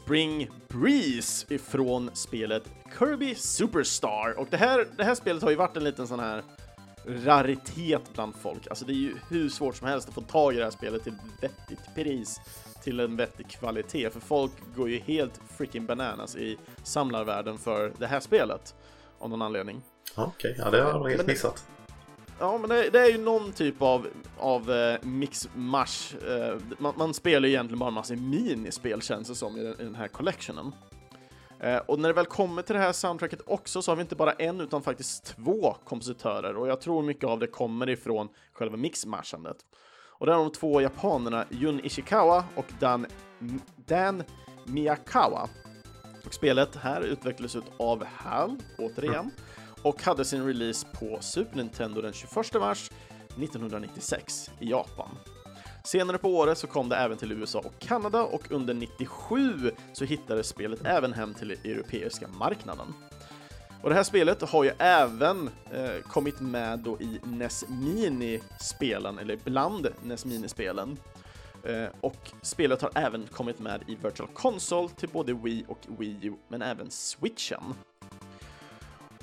Spring Breeze ifrån spelet Kirby Superstar. Och det här, det här spelet har ju varit en liten sån här raritet bland folk. Alltså det är ju hur svårt som helst att få tag i det här spelet till vettigt pris till en vettig kvalitet, för folk går ju helt freaking bananas i samlarvärlden för det här spelet av någon anledning. Okej, ja det har jag helt missat. Ja, men det, det är ju någon typ av, av eh, mix-mash. Eh, man, man spelar ju egentligen bara en massa minispel känns det som i den, i den här collectionen. Eh, och när det väl kommer till det här soundtracket också så har vi inte bara en utan faktiskt två kompositörer och jag tror mycket av det kommer ifrån själva mixmashandet. Och det är de två japanerna Jun Ishikawa och Dan, Dan Miyakawa. Och spelet här utvecklades av HAL, återigen, och hade sin release på Super Nintendo den 21 mars 1996 i Japan. Senare på året så kom det även till USA och Kanada och under 97 så hittades spelet även hem till den europeiska marknaden. Och det här spelet har ju även eh, kommit med då i NES Mini-spelen, eller bland NES Mini-spelen. Eh, och spelet har även kommit med i Virtual Console till både Wii och Wii U, men även Switchen.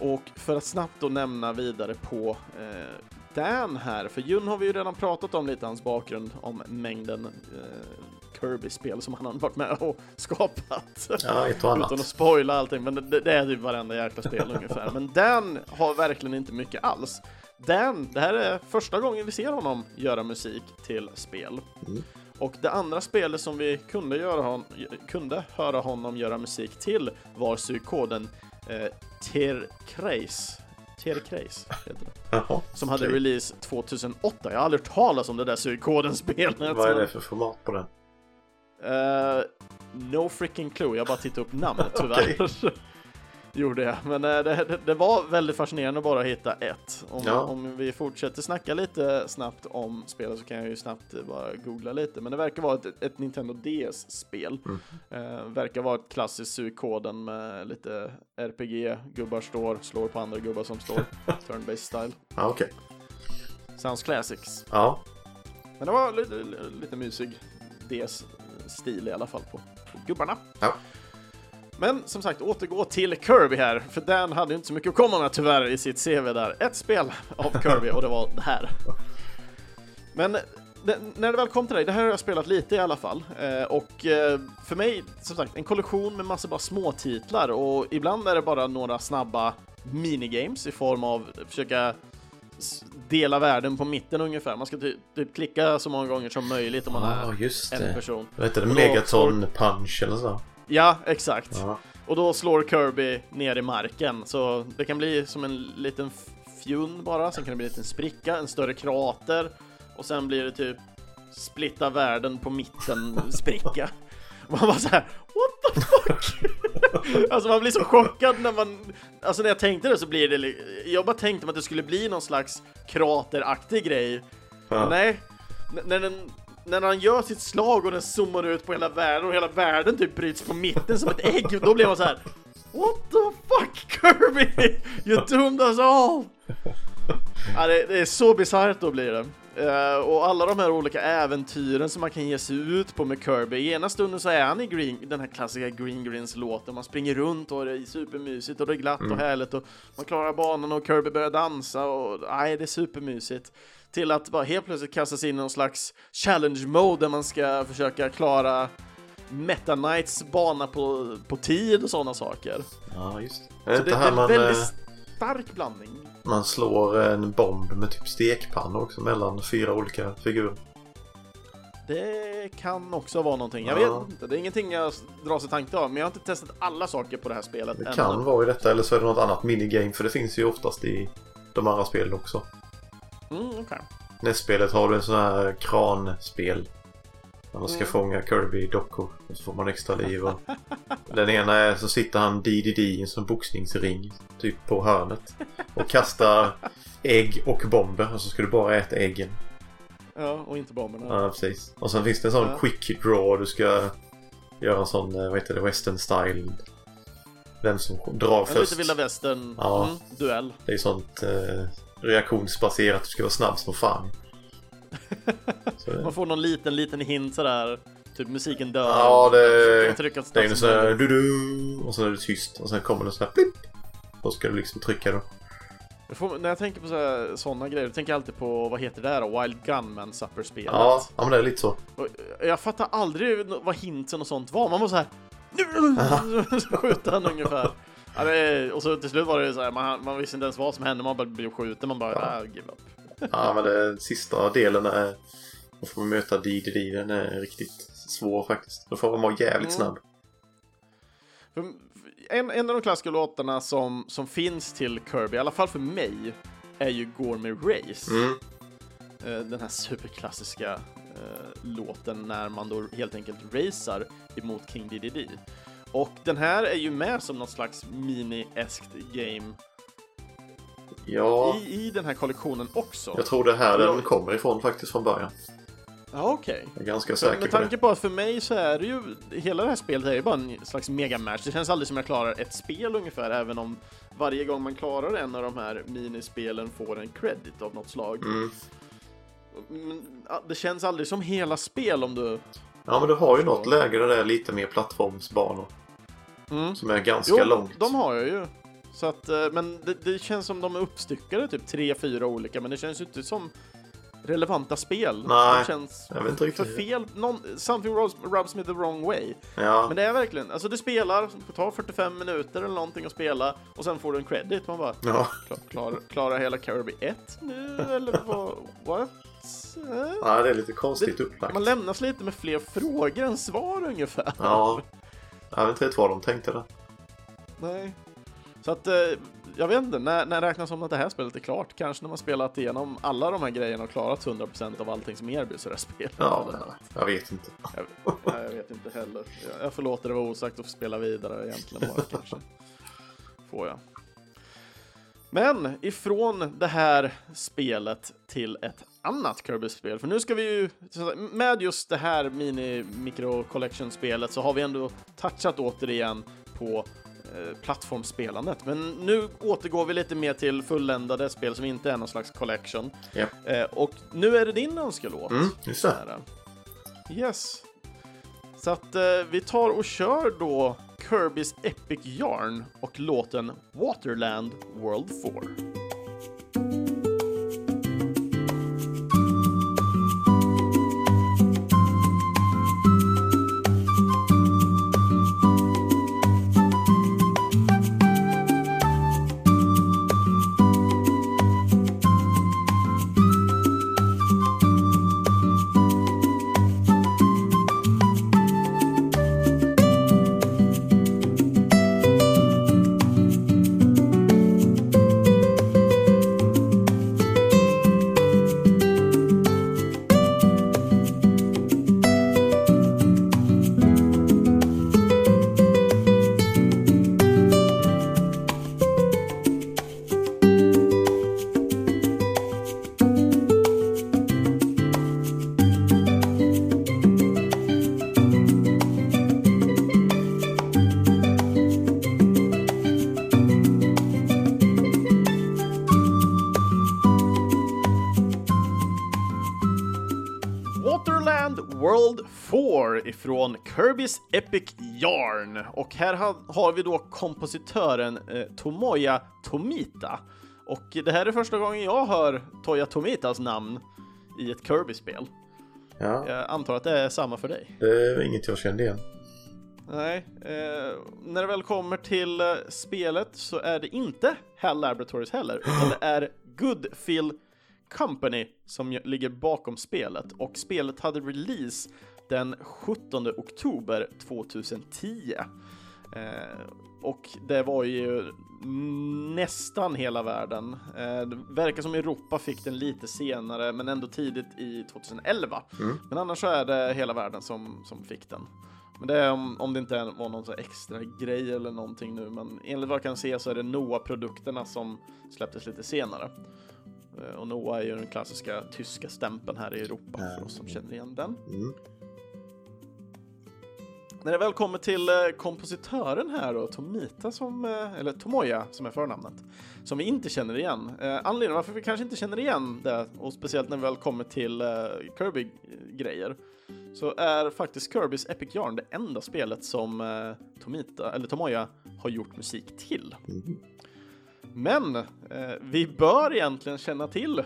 Och för att snabbt då nämna vidare på eh, Dan här, för Jun har vi ju redan pratat om lite hans bakgrund om mängden eh, Kirby-spel som han har varit med och skapat. Ja, ett och Utan att annat. spoila allting, men det, det är typ varenda jäkla spel ungefär. Men Dan har verkligen inte mycket alls. Dan, det här är första gången vi ser honom göra musik till spel. Mm. Och det andra spelet som vi kunde, göra hon, kunde höra honom göra musik till var psykoden eh, Terkreis. Terkreis heter det. Jaha, Som hade okej. release 2008. Jag har aldrig hört talas om det där psykoden-spelet. Vad är det för format på den? Eh, no freaking clue, jag bara tittade upp namnet tyvärr. Gjorde jag, men eh, det, det, det var väldigt fascinerande att bara hitta ett. Om, Ja. om vi fortsätter snacka lite snabbt om spelet så kan jag ju snabbt bara googla lite. Men det verkar vara ett, ett Nintendo DS-spel. Eh, verkar vara ett klassiskt suikoden med lite RPG, gubbar står, slår på andra gubbar som står, turn-based style. Ja, okej. Sounds classics. Ja, Men det var lite, lite mysig DS-stil i alla fall på, på gubbarna. Ja. Men som sagt, återgå till Kirby här, för Dan hade ju inte så mycket att komma med tyvärr i sitt CV där. Ett spel av Kirby och det var det här. Men det, när det väl kom till dig, det här har jag spelat lite i alla fall. Eh, och eh, för mig, som sagt, en kollektion med massa bara små titlar och ibland är det bara några snabba minigames i form av försöka dela världen på mitten ungefär. Man ska ty- typ klicka så många gånger som möjligt om man ja är just en person. Vad heter det? Megaton Punch eller så? Ja, exakt. Ja. Och då slår Kirby ner i marken, så det kan bli som en liten fjun bara, sen kan det bli en liten spricka, en större krater och sen blir det typ splitta världen på mitten spricka. Man bara så här, what the fuck? alltså man blir så chockad när man, alltså när jag tänkte det så blir det, jag bara tänkte att det skulle bli någon slags krateraktig grej. Ja. Nej, N- när den när han gör sitt slag och den zoomar ut på hela världen och hela världen typ bryts på mitten som ett ägg, då blir man så här. What the fuck Kirby? You doomed us all! Ja, det, det är så bisarrt då blir det. Eh, och alla de här olika äventyren som man kan ge sig ut på med Kirby. I ena stunden så är han i green, den här klassiska Green Greens låten. Man springer runt och det är supermysigt och det är glatt och härligt och man klarar banan och Kirby börjar dansa och nej, det är supermysigt. Till att bara helt plötsligt kastas in i någon slags challenge mode där man ska försöka klara Meta Knights bana på, på tid och sådana saker. Ja, just det. Är Så det det, det är här en man, väldigt eh, stark blandning. man slår en bomb med typ stekpanna också mellan fyra olika figurer? Det kan också vara någonting. Jag Ja. vet inte. Det är ingenting jag drar sig tanke av. Men jag har inte testat alla saker på det här spelet Det ännu. kan vara i detta eller så är det något annat minigame för det finns ju oftast i de andra spelen också. Mm, okej. Nästspelet har du en sån här kranspel. När man ska Mm. fånga Kirby-dockor. Så får man extra liv. Och... Den ena är så sitter han DDD i en sån boxningsring. Typ på hörnet. Och kastar ägg och bomber. Och så ska du bara äta äggen. Ja, och inte bomberna. Ja, precis. Och sen finns det en sån Ja. quick draw. Du ska göra en sån, eh, vad heter det, western style. Vem som drar först. lite vilda västern. Ja. Mm, duell. Det är sånt eh, reaktionsbaserat. Du ska vara snabb som fan. Så, Man får någon liten, liten hint sådär. Typ musiken dör. Ja, det, att det är ju statsen så här du, du och så är det tyst och sen kommer det så här blipp. Då ska du liksom trycka då. Jag får, när jag tänker på sådana så grejer, då tänker jag alltid på, vad heter det här då? Wild Gunman Supper-spelet. Ja, ja men det är lite så. Och Jag fattar aldrig vad hintsen och sånt var. Man var så här. Så skjuter han ungefär. Ja, är, och så till slut var det så här, man, man visste inte ens vad som hände, man bara blev skjuten, man bara, Ja. ah, give up. Ja, men det sista delen är... Då får man möta DDD. Den är riktigt svår faktiskt. Då får man vara jävligt Mm. snabb. En, en av de klassiska låtarna som, som finns till Kirby, i alla fall för mig, är ju Gourmet Race. Mm. Eh, Den här superklassiska eh, låten när man då helt enkelt racear emot King Dedede. Och den här är ju med som något slags mini-eskt game Ja, i, i den här kollektionen också. jag tror det är här den Jag- kommer ifrån faktiskt från början. Ja, okej. Jag är ganska För säker Med på tanke det. på att för mig så är det ju, hela det här spelet är ju bara en slags megamatch. Det känns aldrig som jag klarar ett spel ungefär, även om varje gång man klarar en av de här minispelen får en credit av något slag. Mm. Men, det känns aldrig som hela spel om du... Ja, men du har ju något läge där det är lite mer plattformsbanor. Mm. Som är ganska Jo, långt. de har jag ju. Så att, eh, men det, det känns som de är uppstyckade, typ tre, fyra olika, men det känns ju inte som relevanta spel. Nej, det känns jag vet inte för riktigt. fel. Någon, something rubs, rubs me the wrong way. Ja, Men det är verkligen, alltså du spelar, tar 45 minuter eller någonting att spela och sen får du en credit. Man bara, ja. klar, klar, klarar hela Kirby 1 nu eller vad? What? Ja, det är lite konstigt upplagt. Man lämnas lite med fler frågor än svar ungefär. Ja. Jag vet inte vad de tänkte där. Nej. Så att, eh, jag vet inte, när, när räknas som att det här spelet är klart? Kanske när man spelat igenom alla de här grejerna och klarat 100% av allting som erbjuds i det här spelet? Ja, jag vet inte. Jag, nej, jag vet inte heller. Jag, låta det vara osagt och spela vidare egentligen bara kanske. Får jag. Men ifrån det här spelet till ett annat Kirby-spel. För nu ska vi ju, med just det här mini micro collection-spelet så har vi ändå touchat återigen på eh, plattformsspelandet. Men nu återgår vi lite mer till fulländade spel som inte är någon slags collection. Ja. Eh, och nu är det din önskelåt. Mm, just det. Här. Yes. Så att eh, vi tar och kör då Kirbys Epic Yarn och låten Waterland World 4. 4 ifrån Kirby's Epic Yarn. Och här ha, har vi då kompositören eh, Tomoya Tomita. Och det här är första gången jag hör Toya Tomitas namn i ett Kirby-spel. Ja, Jag antar att det är samma för dig? det är inget jag kände igen. Nej, eh, när det väl kommer till eh, spelet så är det inte HAL Laboratories heller, utan det är Goodfill Company som ligger bakom spelet och spelet hade release den 17 oktober 2010. Eh, och det var ju nästan hela världen. Eh, det verkar som Europa fick den lite senare, men ändå tidigt i 2011. Men annars så är det hela världen som, som fick den. Men det är om, om det inte var någon så extra grej eller någonting nu, men enligt vad jag kan se så är det Noah-produkterna som släpptes lite senare. Eh, Och Noah är ju den klassiska tyska stämpeln här i Europa för oss som känner igen den. Mm. När det väl kommer till eh, kompositören här då, Tomita som, eh, eller Tomoya som är förnamnet, som vi inte känner igen. Eh, anledningen varför vi kanske inte känner igen det, och speciellt när vi väl kommer till Kirby-grejer, så är faktiskt Kirbys Epic Yarn det enda spelet som Tomita, eller Tomoya har gjort musik till. Mm. Men eh, vi bör egentligen känna till eh,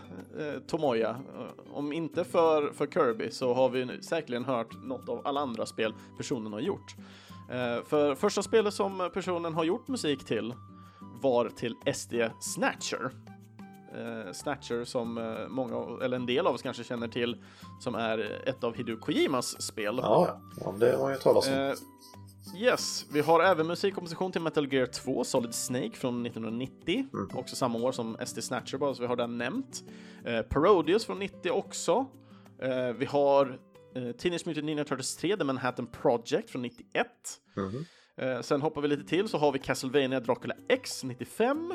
Tomoya. Eh, Om inte för, för Kirby så har vi nu säkerligen hört något av alla andra spel personen har gjort. Eh, för första spelet som personen har gjort musik till var till SD Snatcher. Eh, Snatcher som eh, många, eller en del av oss kanske känner till, som är ett av Hideo Kojimas spel. Ja, ja. ja det har jag talat om. Yes, vi har även musikkomposition till Metal Gear 2, Solid Snake från 1990, också samma år som SD Snatcher bara, så vi har den nämnt. Eh, Parodius från 90 också. Eh, vi har eh, Teenage Mutant Ninja Turtles 3, The Manhattan Project från 91. Mhm. Eh, sen hoppar vi lite till så har vi Castlevania Dracula X 95.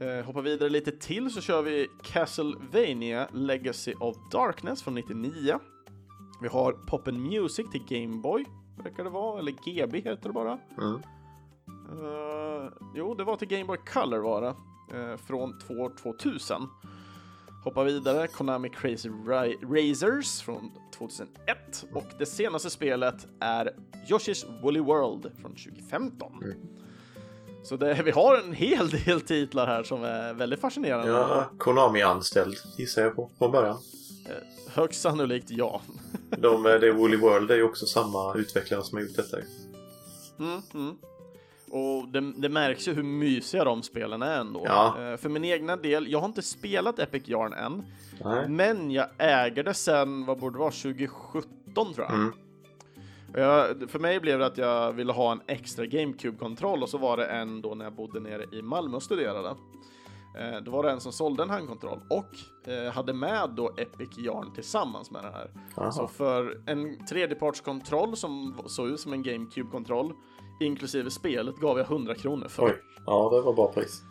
Eh, hoppar vidare lite till så kör vi Castlevania Legacy of Darkness från 99. Vi har Poppen Music till Game Boy, verkar det vara, eller GB heter det bara. Mm. Eh, jo, det var till Game Boy Color var det, eh, från 2 2000. Hoppar vidare, Konami Crazy Ra- Racers från 2001 och det senaste spelet är Yoshi's Woolly World från 2015. Så det, vi har en hel del titlar här som är väldigt fascinerande. Ja, Konami-anställd gissar jag på från början. Högst sannolikt ja. De, eh, det är Woolly World är ju också samma utvecklare som har gjort detta. Mm, mm. Och det, det märks ju hur mysiga de spelen är ändå. Ja. Eh, För min egna del, jag har inte spelat Epic Yarn än, Nej. men jag äger det sen, vad borde det vara, 2017 tror jag. Mm. Jag, för mig blev det att jag ville ha en extra GameCube-kontroll och så var det en då när jag bodde nere i Malmö och studerade. Eh, då var det en som sålde en handkontroll och eh, hade med då Epic Yarn tillsammans med den här. Jaha. Så för en tredjepartskontroll som såg ut som en GameCube-kontroll inklusive spelet gav jag 100 kronor för. Oj. Ja, det var bra pris.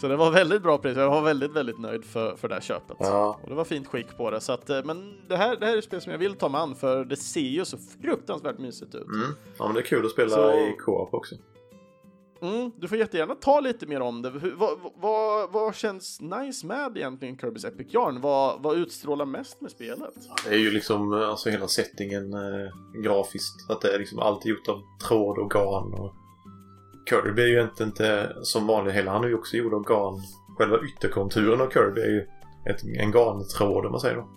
Så det var väldigt bra pris. Jag var väldigt, väldigt nöjd för, för det här köpet. Ja. Och det var fint skick på det. Så att, eh, men det här, det här är ett spel som jag vill ta mig an för det ser ju så fruktansvärt mysigt ut. Mm. Ja, men det är kul att spela Så- i co-op också. Mm, du får jättegärna ta lite mer om det. Hur, vad, vad, vad känns nice med egentligen Kirby's Epic Yarn? Vad, vad utstrålar mest med spelet? Det är ju liksom eh, alltså hela settingen eh, grafiskt. Att det är liksom allt gjort av tråd och garn. Och Kirby är ju inte, inte som vanligt heller. Han är ju också gjord av garn. Själva ytterkonturen av Kirby är ju ett, en garntråd om man säger då.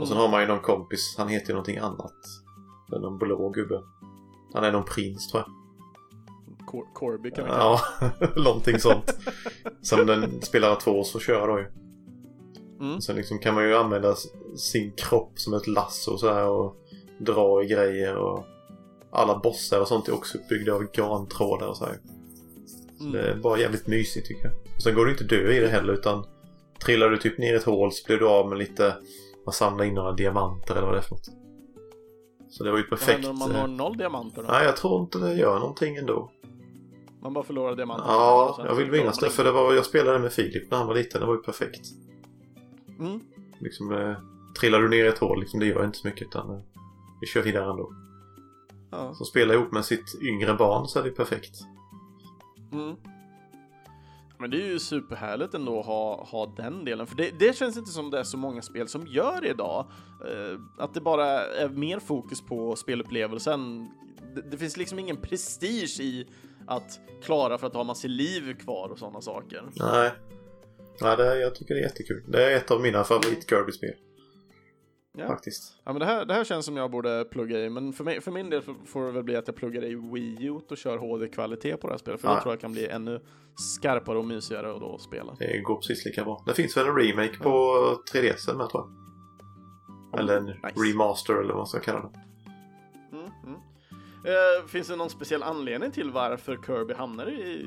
Och sen har man ju någon kompis. Han heter ju någonting annat. Någon blå gubbe. Han är någon prins tror jag. Cor- Corby kan kalla Ja, någonting sånt. Som den spelare två så kör då ju. Mm. Sen liksom kan man ju använda sin kropp som ett lasso och så här och dra i grejer och alla bossar och sånt är också uppbyggda av garntrådar och så här. Mm. Det är bara jävligt mysigt tycker jag. Och sen går du inte dö i det heller utan trillar du typ ner i ett hål så blir du av med lite man samlar in några diamanter eller vad det är för något. Så det var ju Vad perfekt. händer om man eh, når noll diamanter då? Nej, jag tror inte det gör någonting ändå. Man bara förlorar diamanter? Ja, jag vill minnas det för det var, jag spelade med Filip när han var liten. Det var ju perfekt. Mm. Liksom, eh, trillar du ner i ett hål, liksom, det gör inte så mycket utan eh, vi kör vidare ändå. Ja. Så spela ihop med sitt yngre barn så är det perfekt. Mm. Men det är ju superhärligt ändå att ha, ha den delen, för det, det känns inte som det är så många spel som gör det idag. Eh, att det bara är mer fokus på spelupplevelsen. Det, det finns liksom ingen prestige i att klara för att ha massor liv kvar och sådana saker. Nej. Nej, det, jag tycker det är jättekul. Det är ett av mina favorit Kirby-spel. Ja. Faktiskt. Ja, men det här, det här känns som jag borde plugga i, men för, mig, för min del får det väl bli att jag pluggar i Wii U och kör HD-kvalitet på det här spelet, för Ja. då tror jag kan bli ännu skarpare och mysigare att då spela. Det går precis lika bra. Det finns väl en remake på 3DS med tror jag. Eller en Nice. remaster eller vad man ska kalla det. Eh, finns det någon speciell anledning till varför Kirby hamnar i,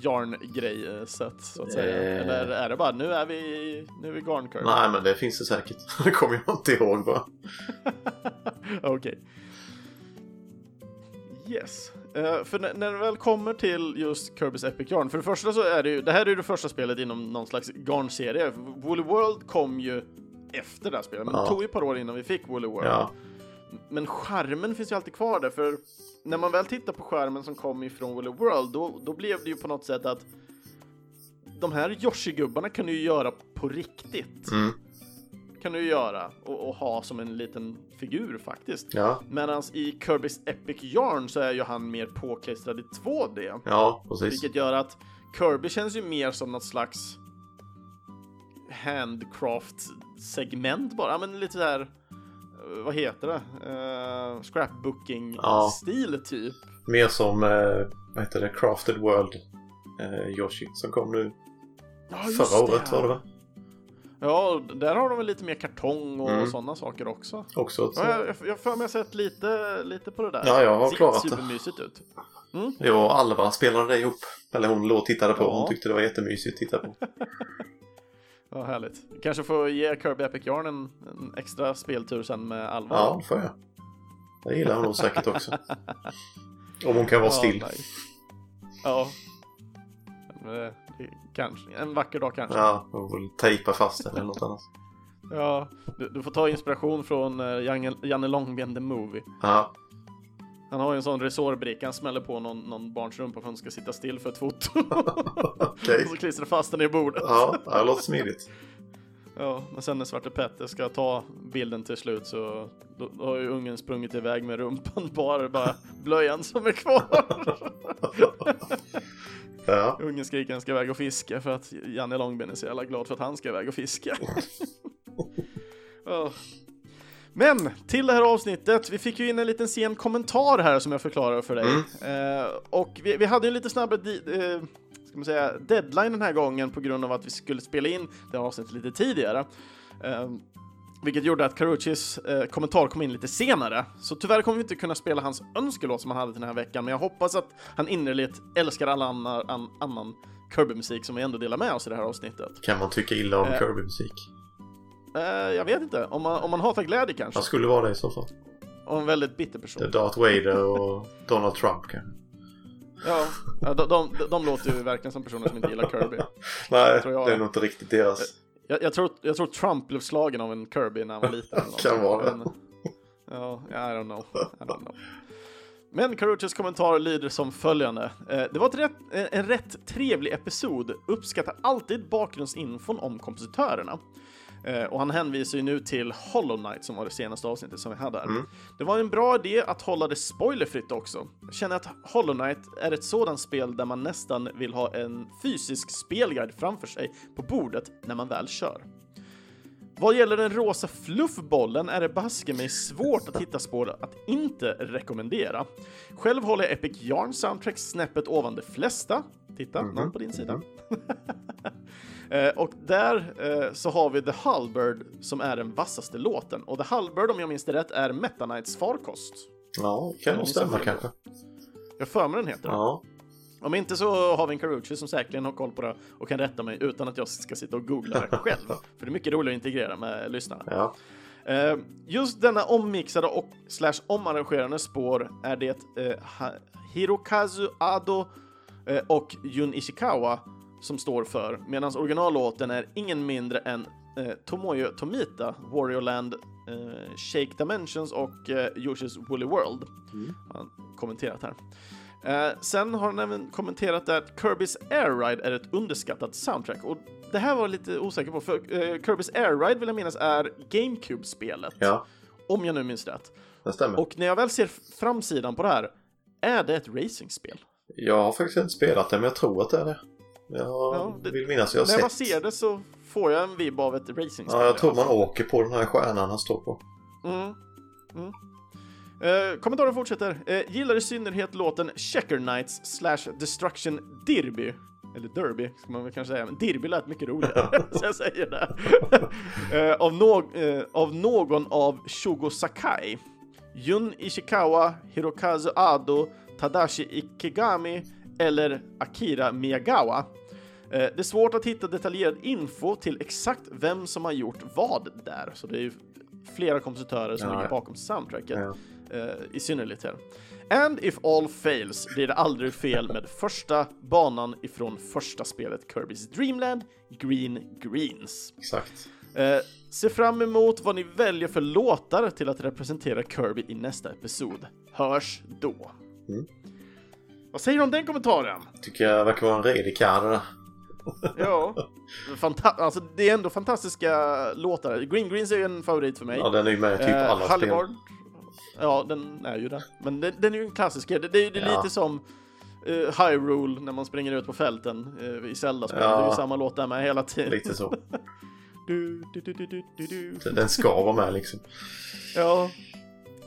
Yarn-grej-set, så att säga? Eh. Eller är det bara nu är vi, nu är vi Garn-Kirby? Nej, men det finns det säkert. Det kommer jag inte ihåg bara. Okej. Yes. Eh, för när, när det väl kommer till just Kirby's Epic Yarn, för det första så är det ju, det här är ju det första spelet inom någon slags Garn-serie. Woolly World kom ju efter det här spelet, men Ja. det tog ju ett par år innan vi fick Woolly World. Ja. Men skärmen finns ju alltid kvar där, för när man väl tittar på skärmen som kom ifrån Woolly World, då, då blev det ju på något sätt att de här Yoshi-gubbarna kan du ju göra på riktigt. Mm. kan du ju göra och, och ha som en liten figur faktiskt. Ja, Medan i Kirby's Epic Yarn så är ju han mer påklistrad i 2D. ja precis. Vilket gör att Kirby känns ju mer som något slags handcraft-segment bara. Ja, Men lite så här, eh, vad heter det? Uh, Ja. Scrapbooking-stil typ. Mer som, eh, vad heter det, Crafted World eh, Yoshi som kom nu Ja, förra året det. var det va? Ja, där har de väl lite mer kartong och Mm. sådana saker också. Också ett, Ja, jag, har för mig sett lite, lite på det där. Ja, jag har Ser klarat det. supermysigt ut. Jag och Alva spelade det ihop. Eller hon låg och tittade på. Ja. Hon tyckte det var jättemysigt att titta på. Ja, härligt. Kanske får ge Kirby Epic Yarn en, en extra speltur sen med Alva. Ja, det får jag. Det gillar hon säkert också. Om hon kan vara still. Ja. Men det- det- Kanske. En vacker dag kanske. Ja, hon får tejpa fast den eller något annat. Ja, du, du får ta inspiration från uh, Janne, Janne Långben the Movie. Ja, Han har ju en sån resårbricka, han smäller på någon, någon barns rumpa för att hon ska sitta still för ett foto. okej. och så klistrar fast den i bordet. Ja, det låter smidigt. Ja, men sen när Svarte Petter ska ta bilden till slut så då, då har ju ungen sprungit iväg med rumpan bara, bara blöjan som är kvar. Ja, Ungen skriker han ska iväg och fiska för att Janne Långben är så jävla glad för att han ska iväg och fiska. Ja. Men till det här avsnittet, vi fick ju in en liten sen kommentar här som jag förklarar för dig. Eh, och vi, vi hade ju en lite snabbare eh, ska man säga, deadline den här gången på grund av att vi skulle spela in det här avsnittet lite tidigare. Eh, vilket gjorde att Caruccis eh, kommentar kom in lite senare. Så tyvärr kommer vi inte kunna spela hans önskelåt som han hade till den här veckan, men jag hoppas att han innerligt älskar all annan, an, annan Kirby-musik som vi ändå delar med oss i det här avsnittet. kan man tycka illa om Eh. Kirby-musik? Eh, jag vet inte, om man, om man hatar glädje kanske. Han skulle vara det i så fall. Och en väldigt bitter person. Det är Darth Vader och Donald Trump kanske. Ja, de, de, de låter ju verkligen som personer som inte gillar Kirby. Nej, jag. det är nog inte riktigt deras. Jag, jag, tror, jag tror Trump blev slagen av en Kirby när han var liten. Kan vara. Men, Ja, I don't know. I don't know. Men Caruccios kommentar lyder som följande. Eh, det var rätt, eh, en rätt trevlig episod. Uppskattar alltid bakgrundsinfon om kompositörerna. Eh, och han hänvisar ju nu till Hollow Knight som var det senaste avsnittet som vi hade här. Det var en bra idé att hålla det spoilerfritt också. Jag känner att Hollow Knight är ett sådant spel där man nästan vill ha en fysisk spelguide framför sig på bordet när man väl kör. Vad gäller den rosa fluffbollen är det baske mig svårt att hitta spår att inte rekommendera. Själv håller jag Epic Yarn Soundtrack snäppet ovan de flesta. Titta, någon på din sida. Eh, och där eh, så har vi The Hullbird som är den vassaste låten. Och The Hullbird, om jag minns det rätt, är Meta Knights farkost. Ja, kan nog stämma kanske. Jag för mig den heter. Ja, Om inte så har vi en Carucci som säkerligen har koll på det och kan rätta mig utan att jag ska sitta och googla det själv. För det är mycket roligare att integrera med lyssnarna. ja. Eh, just denna ommixade och slash omarrangerade spår är det eh, Hirokazu Ado eh, och Jun Ishikawa som står för, medan originallåten är ingen mindre än eh, Tomoyo Tomita, Warrior Land, eh, Shake Dimensions och eh, Yoshi's Woolly World. Har han kommenterat här. Eh, sen har han även kommenterat att Kirby's Air Ride är ett underskattat soundtrack. Och det här var jag lite osäker på, för eh, Kirby's Air Ride vill jag minnas är GameCube-spelet. ja Om jag nu minns rätt. det stämmer. Och när jag väl ser framsidan på det här, är det ett racingspel? Jag har faktiskt inte spelat det, men jag tror att det är det. Jag Ja, det- vill minnas jag har när man sett. ser det så får jag en vibb av ett racingspel. Ja, jag tror man fall. åker på den här stjärnan han står på. Mm. Mm. Eh, kommentaren fortsätter. Eh, gillar i synnerhet låten Checker Knights slash Destruction Dirby. Eller Derby, ska man väl kanske säga. Men Dirby lät mycket roligare, så jag säger det. Eh, av, nå- eh, av någon av Shugo Sakai. Jun Ishikawa, Hirokazu Ado, Tadashi Ikegami eller Akira Miyagawa. Eh, Det är svårt att hitta detaljerad info till exakt vem som har gjort vad där, så det är ju flera kompositörer som Ja, ligger bakom soundtracket, Ja. eh, i synnerhet här. And if all fails blir det aldrig fel med första banan ifrån första spelet Kirby's Dreamland, Green Greens. Exakt. Eh, se fram emot vad ni väljer för låtar till att representera Kirby i nästa episod. Hörs då. Mm. Vad säger du om den kommentaren? Tycker jag verkar vara en redig karl det. Ja, Fanta alltså, det är ändå fantastiska låtar. Green Greens är ju en favorit för mig. Ja, den är ju med i typ Eh, alla spel. Halvard, Ja, den är ju det. Men den, den är ju en klassiker. Det, det, det är Ja. lite som uh, Hyrule när man springer ut på fälten uh, i Zelda-spel. Ja. Det är ju samma låt där med hela tiden. Lite så. Du, du, du, du, du, du, du. Den ska vara med liksom. Ja.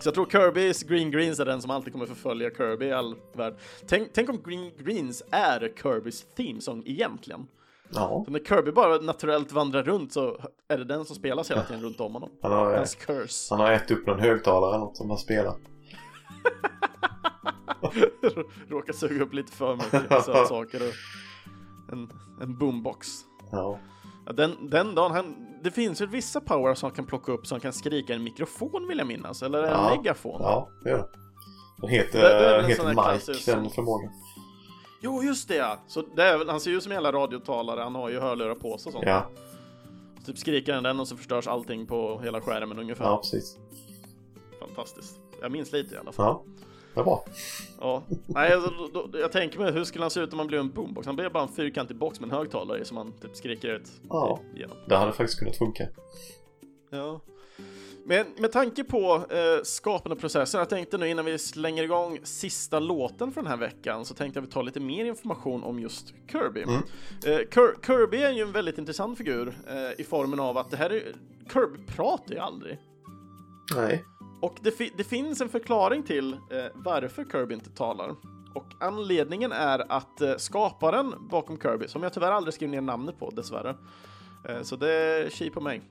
Så jag tror Kirby's Green Greens är den som alltid kommer förfölja Kirby i all värld. Tänk, tänk om Green Greens är Kirbys themesång egentligen. Ja, Så när Kirby bara naturellt vandrar runt så är det den som spelas hela tiden runt om honom. han har, Hans curse. han har ätit upp någon högtalare eller något som han spelar. Råkar suga upp lite för mycket sötsaker och en, en boombox. Ja. Ja, den, den dagen han, det finns ju vissa power som kan plocka upp som kan skrika i en mikrofon vill jag minnas, eller en Ja. megafon. Ja, det gör det. Den heter, Det- det är väl en heter Mike, klassisk- den förmågan. Jo, just det ja! Så det är, han ser ju ut som en jävla radiotalare, han har ju hörlurar på sig och sånt. Ja, Typ skriker han den och så förstörs allting på hela skärmen ungefär. ja precis. Fantastiskt. Jag minns lite i alla fall. Ja, det bra. Ja. Nej, alltså, då, då, jag tänker mig, hur skulle han se ut om han blev en boombox? Han blir bara en fyrkantig box med en högtalare som han typ skriker ut Ja. igenom. Det hade faktiskt kunnat funka. Ja. Men med tanke på eh, skapande processen, jag tänkte nu innan vi slänger igång sista låten för den här veckan så tänkte jag vi tar lite mer information om just Kirby. Mm. Eh, Kir- Kirby är ju en väldigt intressant figur eh, i formen av att det här är, Kirby pratar ju aldrig. Nej. Och det, fi- det finns en förklaring till eh, varför Kirby inte talar. Och anledningen är att eh, skaparen bakom Kirby, som jag tyvärr aldrig skrev ner namnet på dessvärre, eh, så det är tji på mig.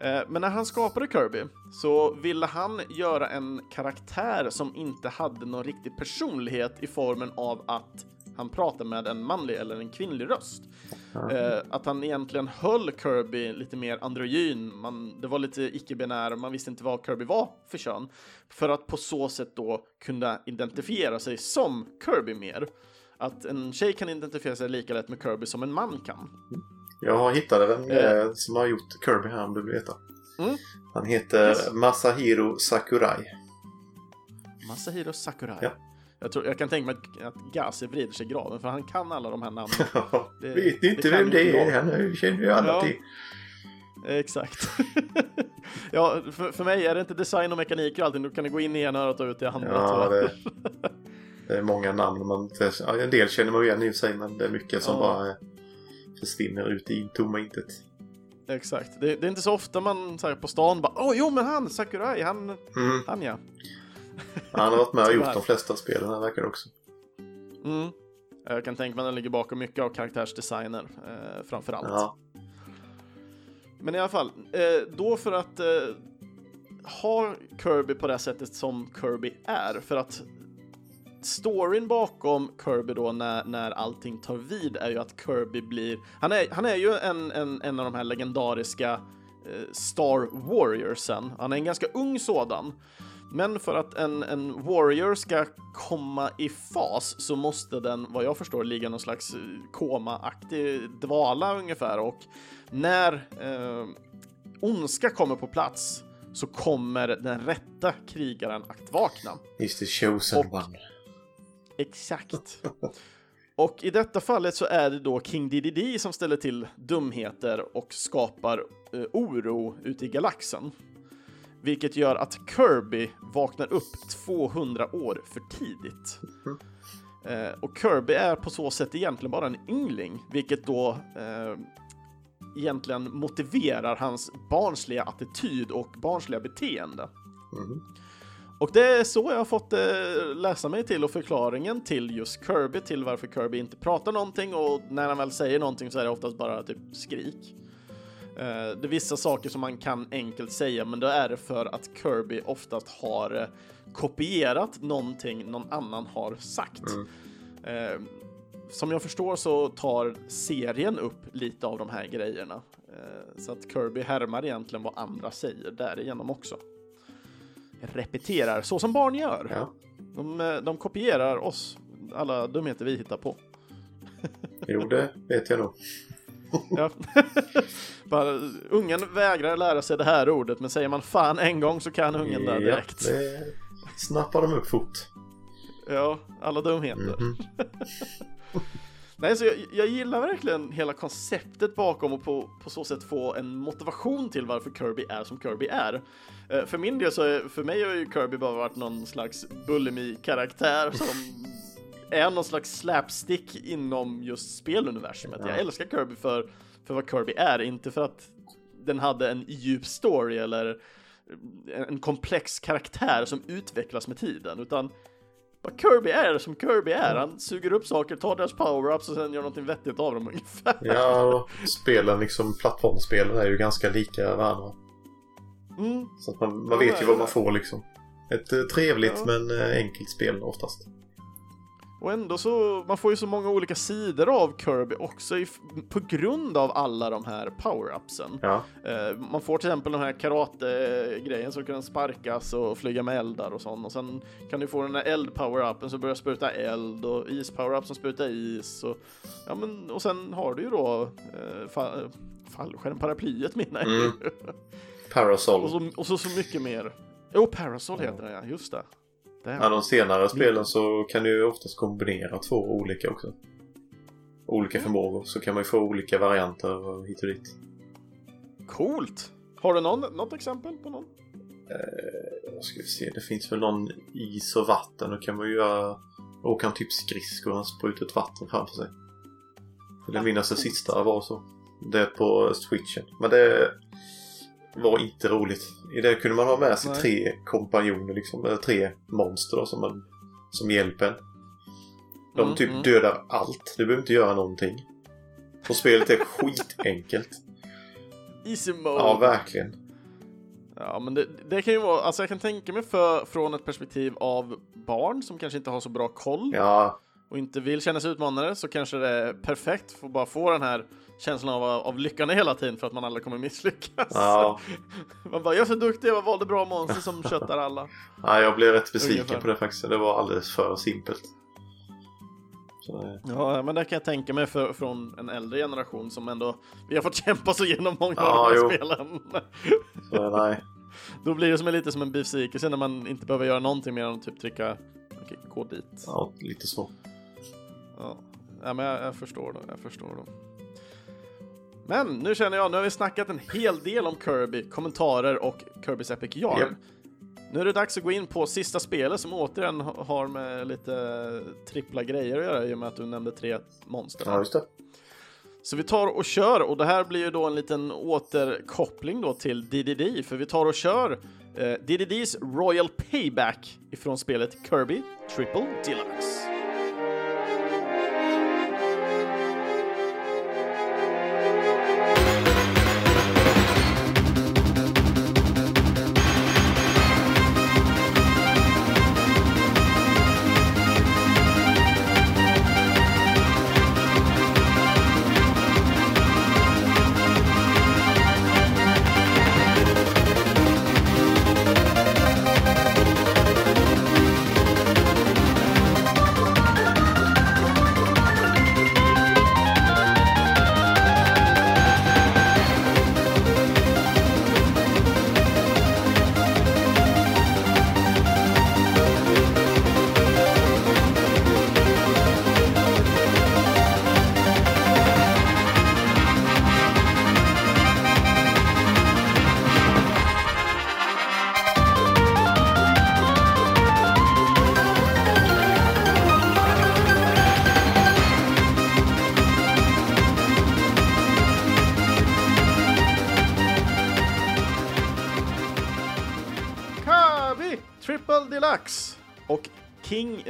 Eh, men när han skapade Kirby så ville han göra en karaktär som inte hade någon riktig personlighet i formen av att han pratar med en manlig eller en kvinnlig röst. Eh, att han egentligen höll Kirby lite mer androgyn, man, det var lite icke-binär, man visste inte vad Kirby var för kön. För att på så sätt då kunna identifiera sig som Kirby mer. Att en tjej kan identifiera sig lika lätt med Kirby som en man kan. Jag hittade en Eh. eh, som har gjort Kirby här om du vill veta. Mm. Han heter Yes. Masahiro Sakurai. Masahiro Sakurai. Ja. Jag, tror, jag kan tänka mig att, att Gase vrider sig i graven för han kan alla de här namnen. Det- Vet inte det vem det är? Han känner ju alla Ja. till. Exakt. ja, för, för mig är det inte design och mekanik och allting. Du kan gå in i ena örat och ut i andra. Ja, det, det är många namn. Man, ja, en del känner man igen i och för sig, men det är mycket som Ja. bara eh, försvinner ut i tomma intet. Exakt. Det, det är inte så ofta man så här, på stan bara Åh, jo men han, Sakurai, han, Mm. han ja. Han har varit med och gjort de flesta spelen här verkar det också. Mm. Jag kan tänka mig att den ligger bakom mycket av karaktärsdesigner, eh, framför allt. Ja. Men i alla fall, eh, då för att eh, ha Kirby på det sättet som Kirby är, för att storyn bakom Kirby då när, när allting tar vid är ju att Kirby blir, han är, han är ju en, en, en av de här legendariska eh, Star Warriorsen, han är en ganska ung sådan. Men för att en, en warrior ska komma i fas så måste den, vad jag förstår, ligga någon slags eh, koma-aktig dvala ungefär och när eh, ondska kommer på plats så kommer den rätta krigaren att vakna. He's the chosen Och- one. Exakt. Och i detta fallet så är det då King DDD som ställer till dumheter och skapar eh, oro ute i galaxen. Vilket gör att Kirby vaknar upp 200 år för tidigt. Eh, och Kirby är på så sätt egentligen bara en yngling, vilket då eh, egentligen motiverar hans barnsliga attityd och barnsliga beteende. Mhm. Och det är så jag har fått eh, läsa mig till och förklaringen till just Kirby, till varför Kirby inte pratar någonting och när han väl säger någonting så är det oftast bara typ skrik. Eh, det är vissa saker som man kan enkelt säga, men då är det för att Kirby oftast har eh, kopierat någonting någon annan har sagt. Eh, som jag förstår så tar serien upp lite av de här grejerna. Så att Kirby härmar egentligen vad andra säger därigenom också. Repeterar, så som barn gör. Ja. De, de kopierar oss, alla dumheter vi hittar på. Jo, det vet jag nog. Ja. Bara, ungen vägrar lära sig det här ordet, men säger man fan en gång så kan ungen det direkt. Ja, det snappar de upp fort. Ja, alla dumheter. Mhm. Nej, så jag, jag gillar verkligen hela konceptet bakom och på, på så sätt få en motivation till varför Kirby är som Kirby är. Eh, för min del så är, för mig har ju Kirby bara varit någon slags Bullemy-karaktär som är någon slags slapstick inom just speluniversumet. Jag älskar Kirby för, för vad Kirby är, inte för att den hade en djup story eller en komplex karaktär som utvecklas med tiden, utan vad Kirby är som Kirby är. Han suger upp saker, tar deras power-ups och sen gör någonting vettigt av dem ungefär. Ja, spelen, liksom plattformsspelen är ju ganska lika varandra. Mm. Så att man, man vet ju vad man får liksom. Ett eh, trevligt Ja. men eh, enkelt spel oftast. Och ändå så, man får ju så många olika sidor av Kirby också i, på grund av alla de här power-upsen. Ja, Eh, man får till exempel den här karate-grejen så kan sparkas och flyga med eldar och sånt. Och sen kan du få den här eld-power-upen som börjar spruta eld och is-power-up som sprutar is. Och, ja, men, och sen har du ju då eh, fa fallskärm, paraplyet menar jag. Mm. Parasol. och, så, och så, så mycket mer. Jo, Parasol heter den ja, just det. Ja, de senare spelen så kan du oftast kombinera två olika också. Olika förmågor. Så kan man ju få olika varianter hit och dit. Coolt! Har du någon, något exempel på någon? Vad ska vi se, det finns väl någon is och vatten. Då kan man ju göra... Åka en typ skridskor han sprutar ut vatten framför sig. Jag minns det sista var så. Det är på switchen. Men det var inte roligt. I det kunde man ha med sig Nej. tre kompanjoner liksom. Tre monster då, som, man, som hjälper en. De Mm, typ mm. dödar allt. Du behöver inte göra någonting. Och spelet är skitenkelt. Easy mode. Ja, verkligen. Ja, men det, det kan ju vara, alltså jag kan tänka mig för, från ett perspektiv av barn som kanske inte har så bra koll Ja, och inte vill känna sig utmanade så kanske det är perfekt för att bara få den här känslan av, av lyckande hela tiden för att man aldrig kommer misslyckas. ja. Man bara, jag är så duktig, jag valde bra monster som köttar alla. Ja, jag blev rätt besviken Ungefär. på det faktiskt. Det var alldeles för simpelt. Så, Ja, men det kan jag tänka mig för, från en äldre generation som ändå, vi har fått kämpa så genom många Ja, av de jo. här spelen. så nej. Då blir det som lite som en besvikelse när man inte behöver göra någonting mer än att typ trycka, okej, gå dit. Ja, lite så. Ja, ja men jag, jag förstår det. Jag förstår det. Men nu känner jag, nu har vi snackat en hel del om Kirby, kommentarer och Kirby's Epic Yarn. Japp. Nu är det dags att gå in på sista spelet som återigen ha- har med lite trippla grejer att göra i och med att du nämnde tre monster. Ja, just det. Så vi tar och kör och det här blir ju då en liten återkoppling då till DDD för vi tar och kör eh, DDDs Royal Payback ifrån spelet Kirby Triple Deluxe.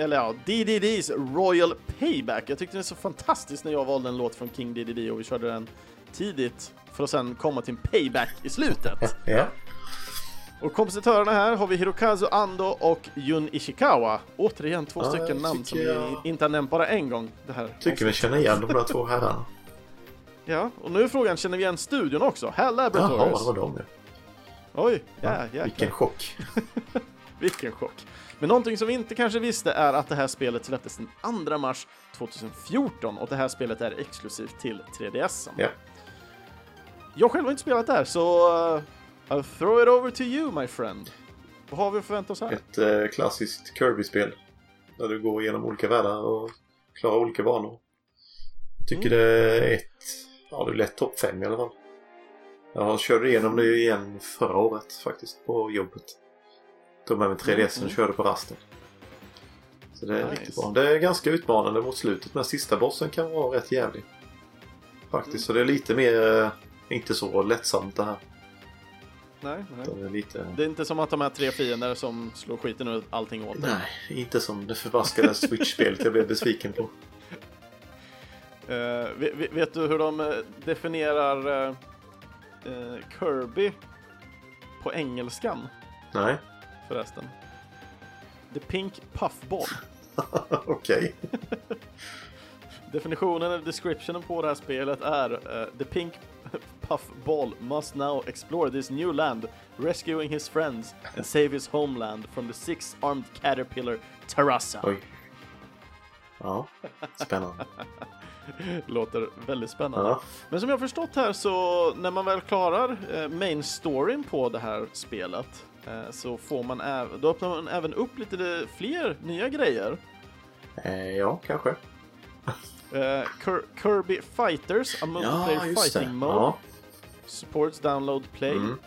Eller ja, DDDs Royal Payback. Jag tyckte det var så fantastiskt när jag valde en låt från King DDD och vi körde den tidigt för att sen komma till en payback i slutet. Ja. Och kompositörerna här har vi Hirokazu Ando och Jun Ishikawa. Återigen två Ja, stycken jag namn som tycker vi jag- inte har nämnt bara en gång. Det här Tycker vi känner igen de där två herrarna. Ja, och nu är frågan, känner vi igen studion också? Hell Jaha, Laboratories. det var de ja. Oj, ja, ja, Vilken chock. Vilken chock. Men någonting som vi inte kanske visste är att det här spelet släpptes den 2 mars 2014 och det här spelet är exklusivt till 3DS. Ja. Jag själv har inte spelat det här, så uh, I'll throw it over to you my friend. Vad har vi att förvänta oss här? Ett eh, klassiskt Kirby-spel. Där du går igenom olika världar och klarar olika banor. Tycker det är ett... Ja, det är lätt topp 5 i alla fall. Jag körde igenom det igen förra året faktiskt på jobbet. Tog med mig 3DS och körde på rasten. Så det är Nice. riktigt bra. Det är ganska utmanande mot slutet men sista bossen kan vara rätt jävlig. Faktiskt. Så det är lite mer... eh, Inte så lättsamt det här. Nej, nej. Det är lite... Det är inte som att de här tre fiender som slår skiten ur allting åt dig. Nej, inte som det förbaskade Switch-spelet jag blev besviken på. Eh, vet, du hur de eh, definierar eh, Kirby på engelskan Nej, förresten? The Pink Puffball. okej. Definitionen eller descriptionen på det här spelet är eh, The Pink Puffball must now explore this new land, rescuing his friends and save his homeland from the six-armed caterpillar Terrassa. Oj. Ja, spännande. Låter väldigt spännande. Ja. Men som jag har förstått här så när man väl klarar eh, main storyn på det här spelet så får man även, då öppnar man även upp lite fler nya grejer. Eh, ja, kanske. Eh, Kir- Kirby Fighters, a multiplayer Ja, fighting mode, Ja. supports download play. Mm.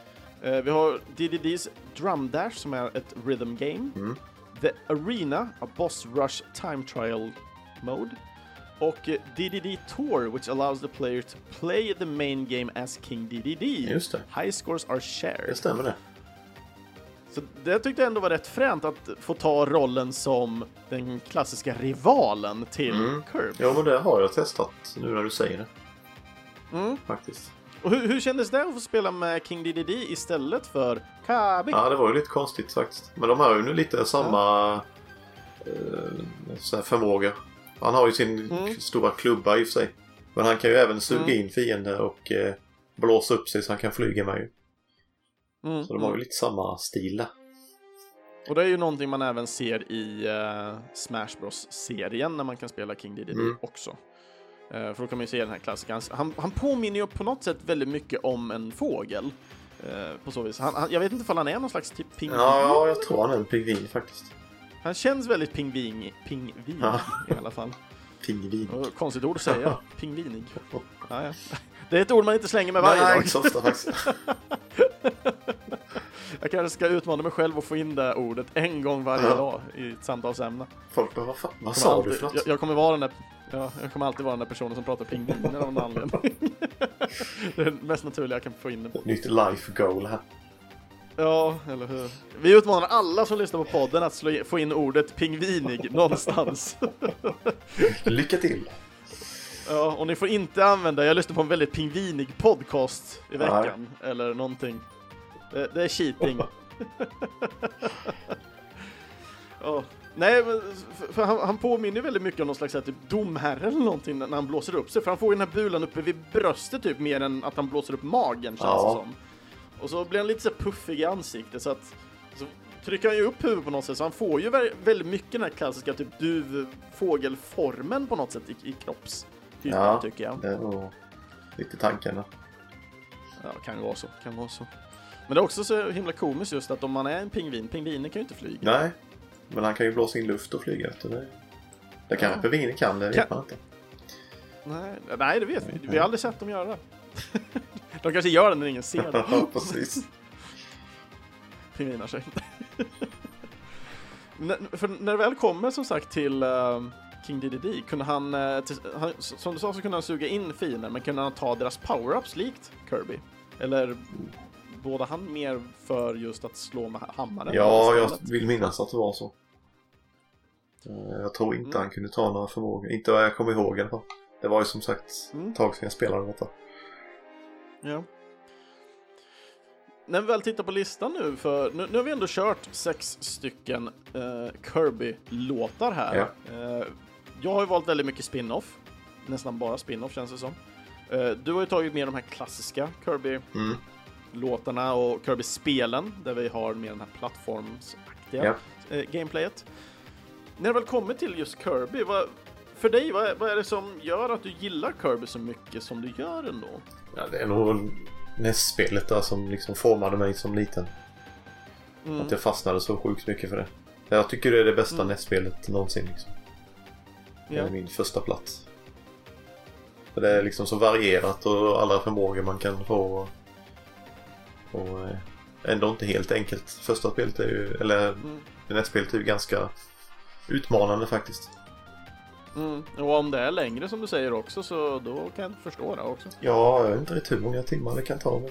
Eh, vi har DDD's Drum Dash som är ett rhythm game. Mm. The Arena, a boss rush time trial mode. Och eh, DDD Tour, which allows the player to play the main game as King DDD. Just det. High scores are shared. Det stämmer det. Så det tyckte jag ändå var rätt fränt att få ta rollen som den klassiska rivalen till Mm. Kirby. Ja, men det har jag testat nu när du säger det. Mm. Faktiskt. Och hur, hur kändes det att få spela med King DDD istället för Kirby? Ja, det var ju lite konstigt faktiskt. Men de har ju nu lite samma eh, så här förmåga. Han har ju sin Mm. stora klubba i och för sig. Men han kan ju även suga Mm. in fiender och eh, blåsa upp sig så han kan flyga med ju. Mm, Så de har ju mm. lite samma stil där. Och det är ju någonting man även ser i uh, Smash Bros-serien när man kan spela King DDD Mm. också. Eh, för då kan man ju se den här klassikern. Han, han påminner ju på något sätt väldigt mycket om en fågel. eh, på så vis. Han, han, jag vet inte om han är någon slags typ pingvin. Ja, jag tror han är en pingvin faktiskt. Han känns väldigt pingvin, pingvin Ja. i alla fall. Pingvin. Konstigt ord att säga. Pingvinig. Ja, ja. Det är ett ord man inte slänger med varje Nej, dag. inte så ofta faktiskt. Jag kanske ska utmana mig själv och få in det ordet en gång varje Ja. dag i ett samtalsämne. Folk bara, vad, fan, vad sa alltid, du för något? jag, jag kommer vara den där Ja, jag kommer alltid vara den där personen som pratar pingviner av någon anledning. det är det mest naturliga jag kan få in det på. Nytt life goal här. Ja, eller hur? Vi utmanar alla som lyssnar på podden att slå, få in ordet pingvinig någonstans. Lycka till! Ja, och ni får inte använda, jag lyssnar på en väldigt pingvinig podcast i veckan, eller någonting. Det, det är cheating. ja. Nej, för, för han, han påminner väldigt mycket om någon slags här, typ domherre eller någonting när han blåser upp sig, för han får ju den här bulan uppe vid bröstet typ mer än att han blåser upp magen känns Ja. det som. Och så blir han lite så puffig i ansiktet så att så trycker han ju upp huvudet på något sätt så han får ju vä- väldigt mycket den här klassiska typ duvfågelformen på något sätt i, i kroppstypen Ja. tycker jag. Det var lite tankarna. Ja, kan vara så, kan vara så. Men det är också så himla komiskt just att om man är en pingvin, pingviner kan ju inte flyga. Nej, men han kan ju blåsa in luft och flyga det. Det kanske Ja. pingviner kan, det vet man inte. Nej, nej, det vet vi. Vi har aldrig sett dem göra det. De kanske gör det när ingen ser det. Ja, precis. Pingvinar sig. För när det väl kommer som sagt till eh, King DDD kunde han, eh, han, som du sa så kunde han suga in fiender, men kunde han ta deras power-ups likt Kirby? Eller båda han mer för just att slå med hammaren? Ja, jag vill minnas att det var så. Eh, Jag tror inte Mm. han kunde ta några förmågor. Inte vad jag kommer ihåg i alla fall. Det var ju som sagt Mm. ett tag sedan jag spelade detta. Ja. När vi väl tittar på listan nu, för nu, nu har vi ändå kört sex stycken eh, Kirby-låtar här. Ja. Eh, jag har ju valt väldigt mycket spin-off, nästan bara spin-off känns det som. Eh, du har ju tagit med de här klassiska Kirby-låtarna Mm. och Kirby-spelen, där vi har med den här plattformsaktiga Ja. eh, gameplayet. När det väl kommer till just Kirby, vad, för dig, vad, är- vad är det som gör att du gillar Kirby så mycket som du gör ändå? Ja, det är nog NES-spelet där som liksom formade mig som liten. Mm. Att jag fastnade så sjukt mycket för det. Jag tycker det är det bästa Mm. NES-spelet någonsin. Liksom. Det är min första plats. För det är liksom så varierat och alla förmågor man kan få. Och eh, ändå inte helt enkelt. Första spelet är ju, eller Mm. det nästa spelet är ju ganska utmanande faktiskt. Mm. Och om det är längre som du säger också så då kan jag förstå det också. Ja, jag vet inte riktigt hur många timmar det kan ta men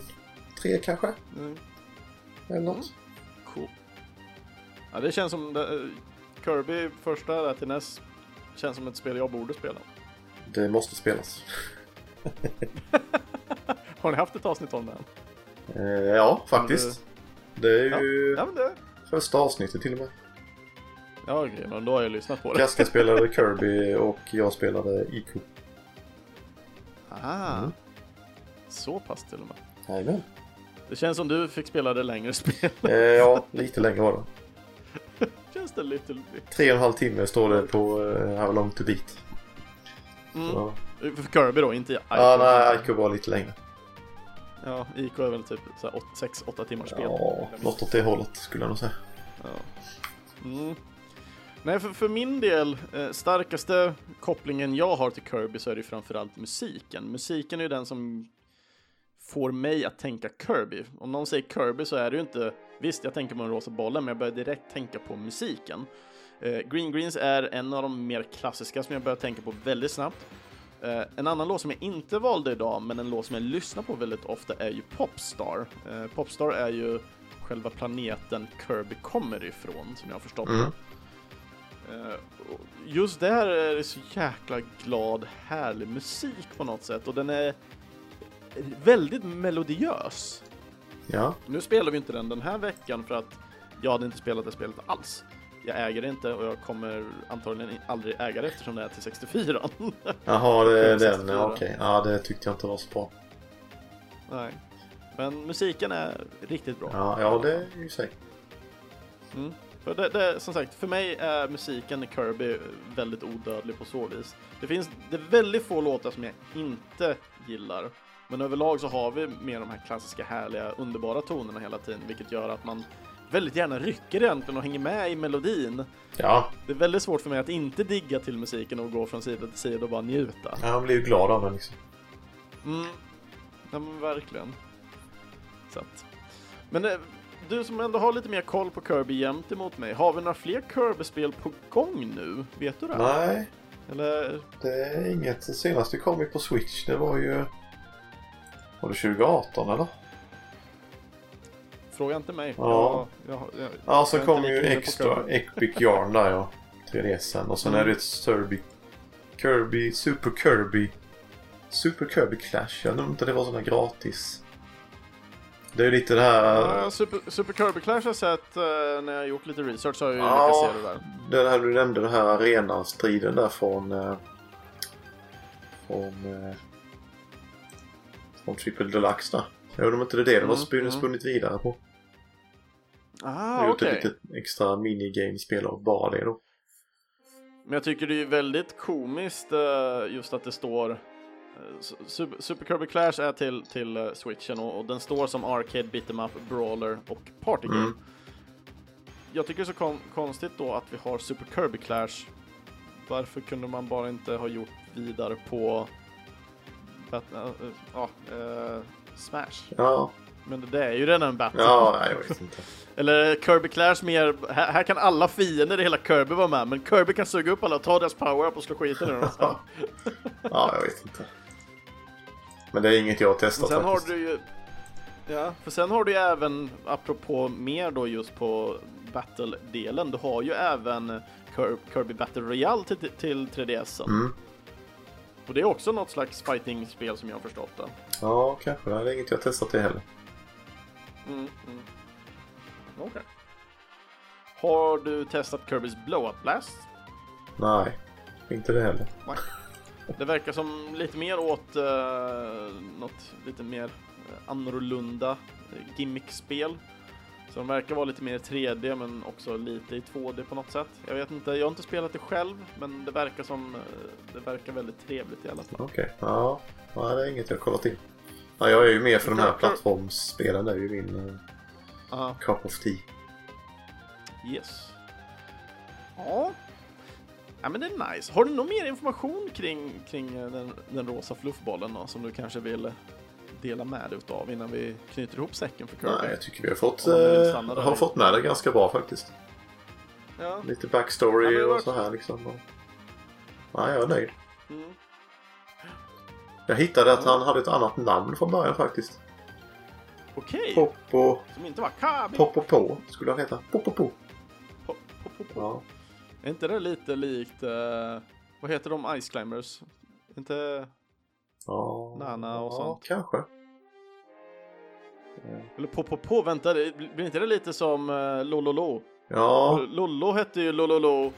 tre kanske? Mm. Eller något. Cool. Ja, det känns som det, eh, Kirby första där till NES känns som ett spel jag borde spela. Det måste spelas. Har ni haft ett avsnitt om det? än? Eh, ja, faktiskt. Det är ju Ja, men det... första avsnittet till och med. Ja, okej, men då har jag lyssnat på det. Kaska spelade Kirby och jag spelade Ico. Aha. Mm. Så pass till och med. Jajamän. Det känns som du fick spela det längre spel. Eh, ja, lite längre var det. Det lite... bit. Tre och en halv timme står det på uh, How long to beat. Mm. Ja, För Kirby då, inte Ico. ah, nej, Ico var lite längre. Ja, Ico är väl typ 6-8 timmars spel. Ja, något åt det hållet skulle jag nog säga. Ja. Mm. Nej, för, för min del, eh, starkaste kopplingen jag har till Kirby så är det ju framförallt musiken. Musiken är ju den som får mig att tänka Kirby. Om någon säger Kirby så är det ju inte, visst jag tänker på den rosa bollen, men jag börjar direkt tänka på musiken. Eh, Green Greens är en av de mer klassiska som jag börjar tänka på väldigt snabbt. Eh, en annan låt som jag inte valde idag, men en låt som jag lyssnar på väldigt ofta är ju Popstar. Eh, Popstar är ju själva planeten Kirby kommer ifrån, som jag har förstått det. Mm. Just där är det så jäkla glad, härlig musik på något sätt och den är väldigt melodiös. Ja, Nu spelar vi inte den den här veckan för att jag hade inte spelat det spelet alls. Jag äger det inte och jag kommer antagligen aldrig äga det eftersom det är till 64. jaha, det är den. 64. Ja, Okej, ja det tyckte jag inte var så bra. Nej. Men musiken är riktigt bra. Ja, ja det är ju säkert. Mm. För det, det, som sagt, för mig är musiken i Kirby väldigt odödlig på så vis. Det finns det är väldigt få låtar som jag inte gillar. Men överlag så har vi med de här klassiska härliga underbara tonerna hela tiden, vilket gör att man väldigt gärna rycker egentligen och hänger med i melodin. Ja, Det är väldigt svårt för mig att inte digga till musiken och gå från sida till sida och bara njuta. han blir ju glad av den liksom. Mm. Ja men verkligen. Så att. Men eh, du som ändå har lite mer koll på Kirby jämt emot mig, har vi några fler Kirby-spel på gång nu? Vet du det? Nej, Eller? det är inget. Det senaste kom ju på Switch. Det var ju... Var det 2018 eller? Fråga inte mig. Ja. Jag, jag, jag, Ja, så kom ju extra. Epic Yarn där ja. 3DSen. Och sen Mm. är det ett Kirby... Kirby... Super Kirby... Super Kirby Clash. Jag undrar inte det var sådana gratis. Det är lite det här... Ja, Super, Super Kirby Clash har jag sett eh, när jag gjort lite research så har jag ju Ja. lyckats se det där. Det här du nämnde, den här arenastriden där från... Eh, från... Från Triple Deluxe där. Jag undrar om inte det är det de har Mm, mm. spunnit vidare på. Ah, och gjort okej. ett litet extra minigame-spel av bara det då. Men jag tycker det är väldigt komiskt eh, just att det står eh, Su- Super, Super Kirby Clash är till, till eh, switchen och, och den står som Arcade, Beat'em Up, Brawler och Party Game. Mm. Jag tycker det är så kon- konstigt då att vi har Super Kirby Clash. Varför kunde man bara inte ha gjort vidare på Bat- eh, eh, ja, eh, Smash? Ja, Men det, är ju redan en battle. ja nej, jag vet inte. Eller Kirby Clash mer, här, här kan alla fiender i hela Kirby vara med, men Kirby kan suga upp alla och ta deras power-up och slå skiten ur dem. Ja. ja, jag vet inte. Men det är inget jag har testat Sen har faktiskt. du ju... Ja, för sen har du ju även, apropå mer då just på battle-delen, du har ju även Kir- Kirby Battle Royale till, till 3DSen. Mm. Och det är också något slags fighting-spel som jag har förstått det. Ja, kanske. Det är inget jag har testat det heller. Mm, mm. Okej. Har du testat Kirbys Blow-Up Blast? Nej, inte det heller. Nej. Det verkar som lite mer åt uh, något lite mer uh, annorlunda uh, gimmickspel. Så de verkar vara lite mer 3D men också lite i 2D på något sätt. Jag vet inte, jag har inte spelat det själv men det verkar som, eh, det verkar väldigt trevligt i alla fall. Okej, ja. Nej, det är inget jag har kollat in. Ja, jag är ju mer för de här plattformsspelen. Det är ju min uh, Ja, cup of tea. yes. Ja. Ja, men det är nice. Har du någon mer information kring, kring eh, den, den rosa fluffbollen då, som du kanske vill dela med dig utav innan vi knyter ihop säcken för Kirby? Nej, jag tycker vi har fått, eh, har fått med det ganska bra faktiskt. Ja. Lite backstory Ja, och så här liksom. Och... Ja, jag är nöjd. Mm. Jag hittade att han hade ett annat namn från början faktiskt. Okej, Pop och som inte var Kabi. Pop och på skulle han heta. Pop och på. Pop, pop, pop, pop. Ja. Är inte det lite likt, eh, vad heter de, Ice Climbers? Inte, ja. Nana och ja, sånt. kanske. eller Pop, pop, pop, vänta, det- blir inte det lite som uh, Lololo? Ja, Lollo hette ju Lololo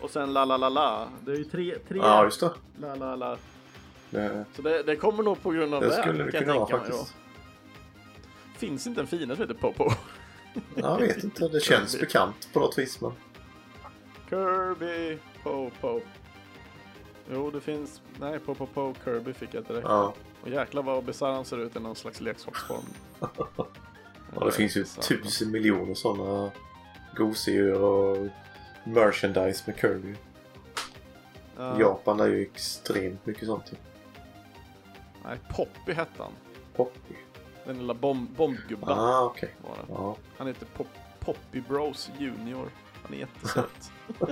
och sen La La La La. Det är ju tre, tre ja just det. La La La. Det, Så det, det kommer nog på grund av det, det skulle det kunna vara tänka mig då. faktiskt. Finns inte en finare som heter Popo? Jag vet inte, det känns bekant på något vis men. Kirby Popo. Jo, det finns... Nej, Popo Po Kirby fick jag direkt. Ja. Och jäklar vad bisarr han ser ut i någon slags leksaksform. Ja, det finns ju Bisarr. tusen miljoner sådana gosedjur och merchandise med Kirby. Ja. Japan är ju extremt mycket sånt. ju. Nej, Poppy hette han. Poppy. Den lilla bomb bombgubben Ah, det. Ja. Han heter Pop Poppy Bros Junior. Han är jättesöt.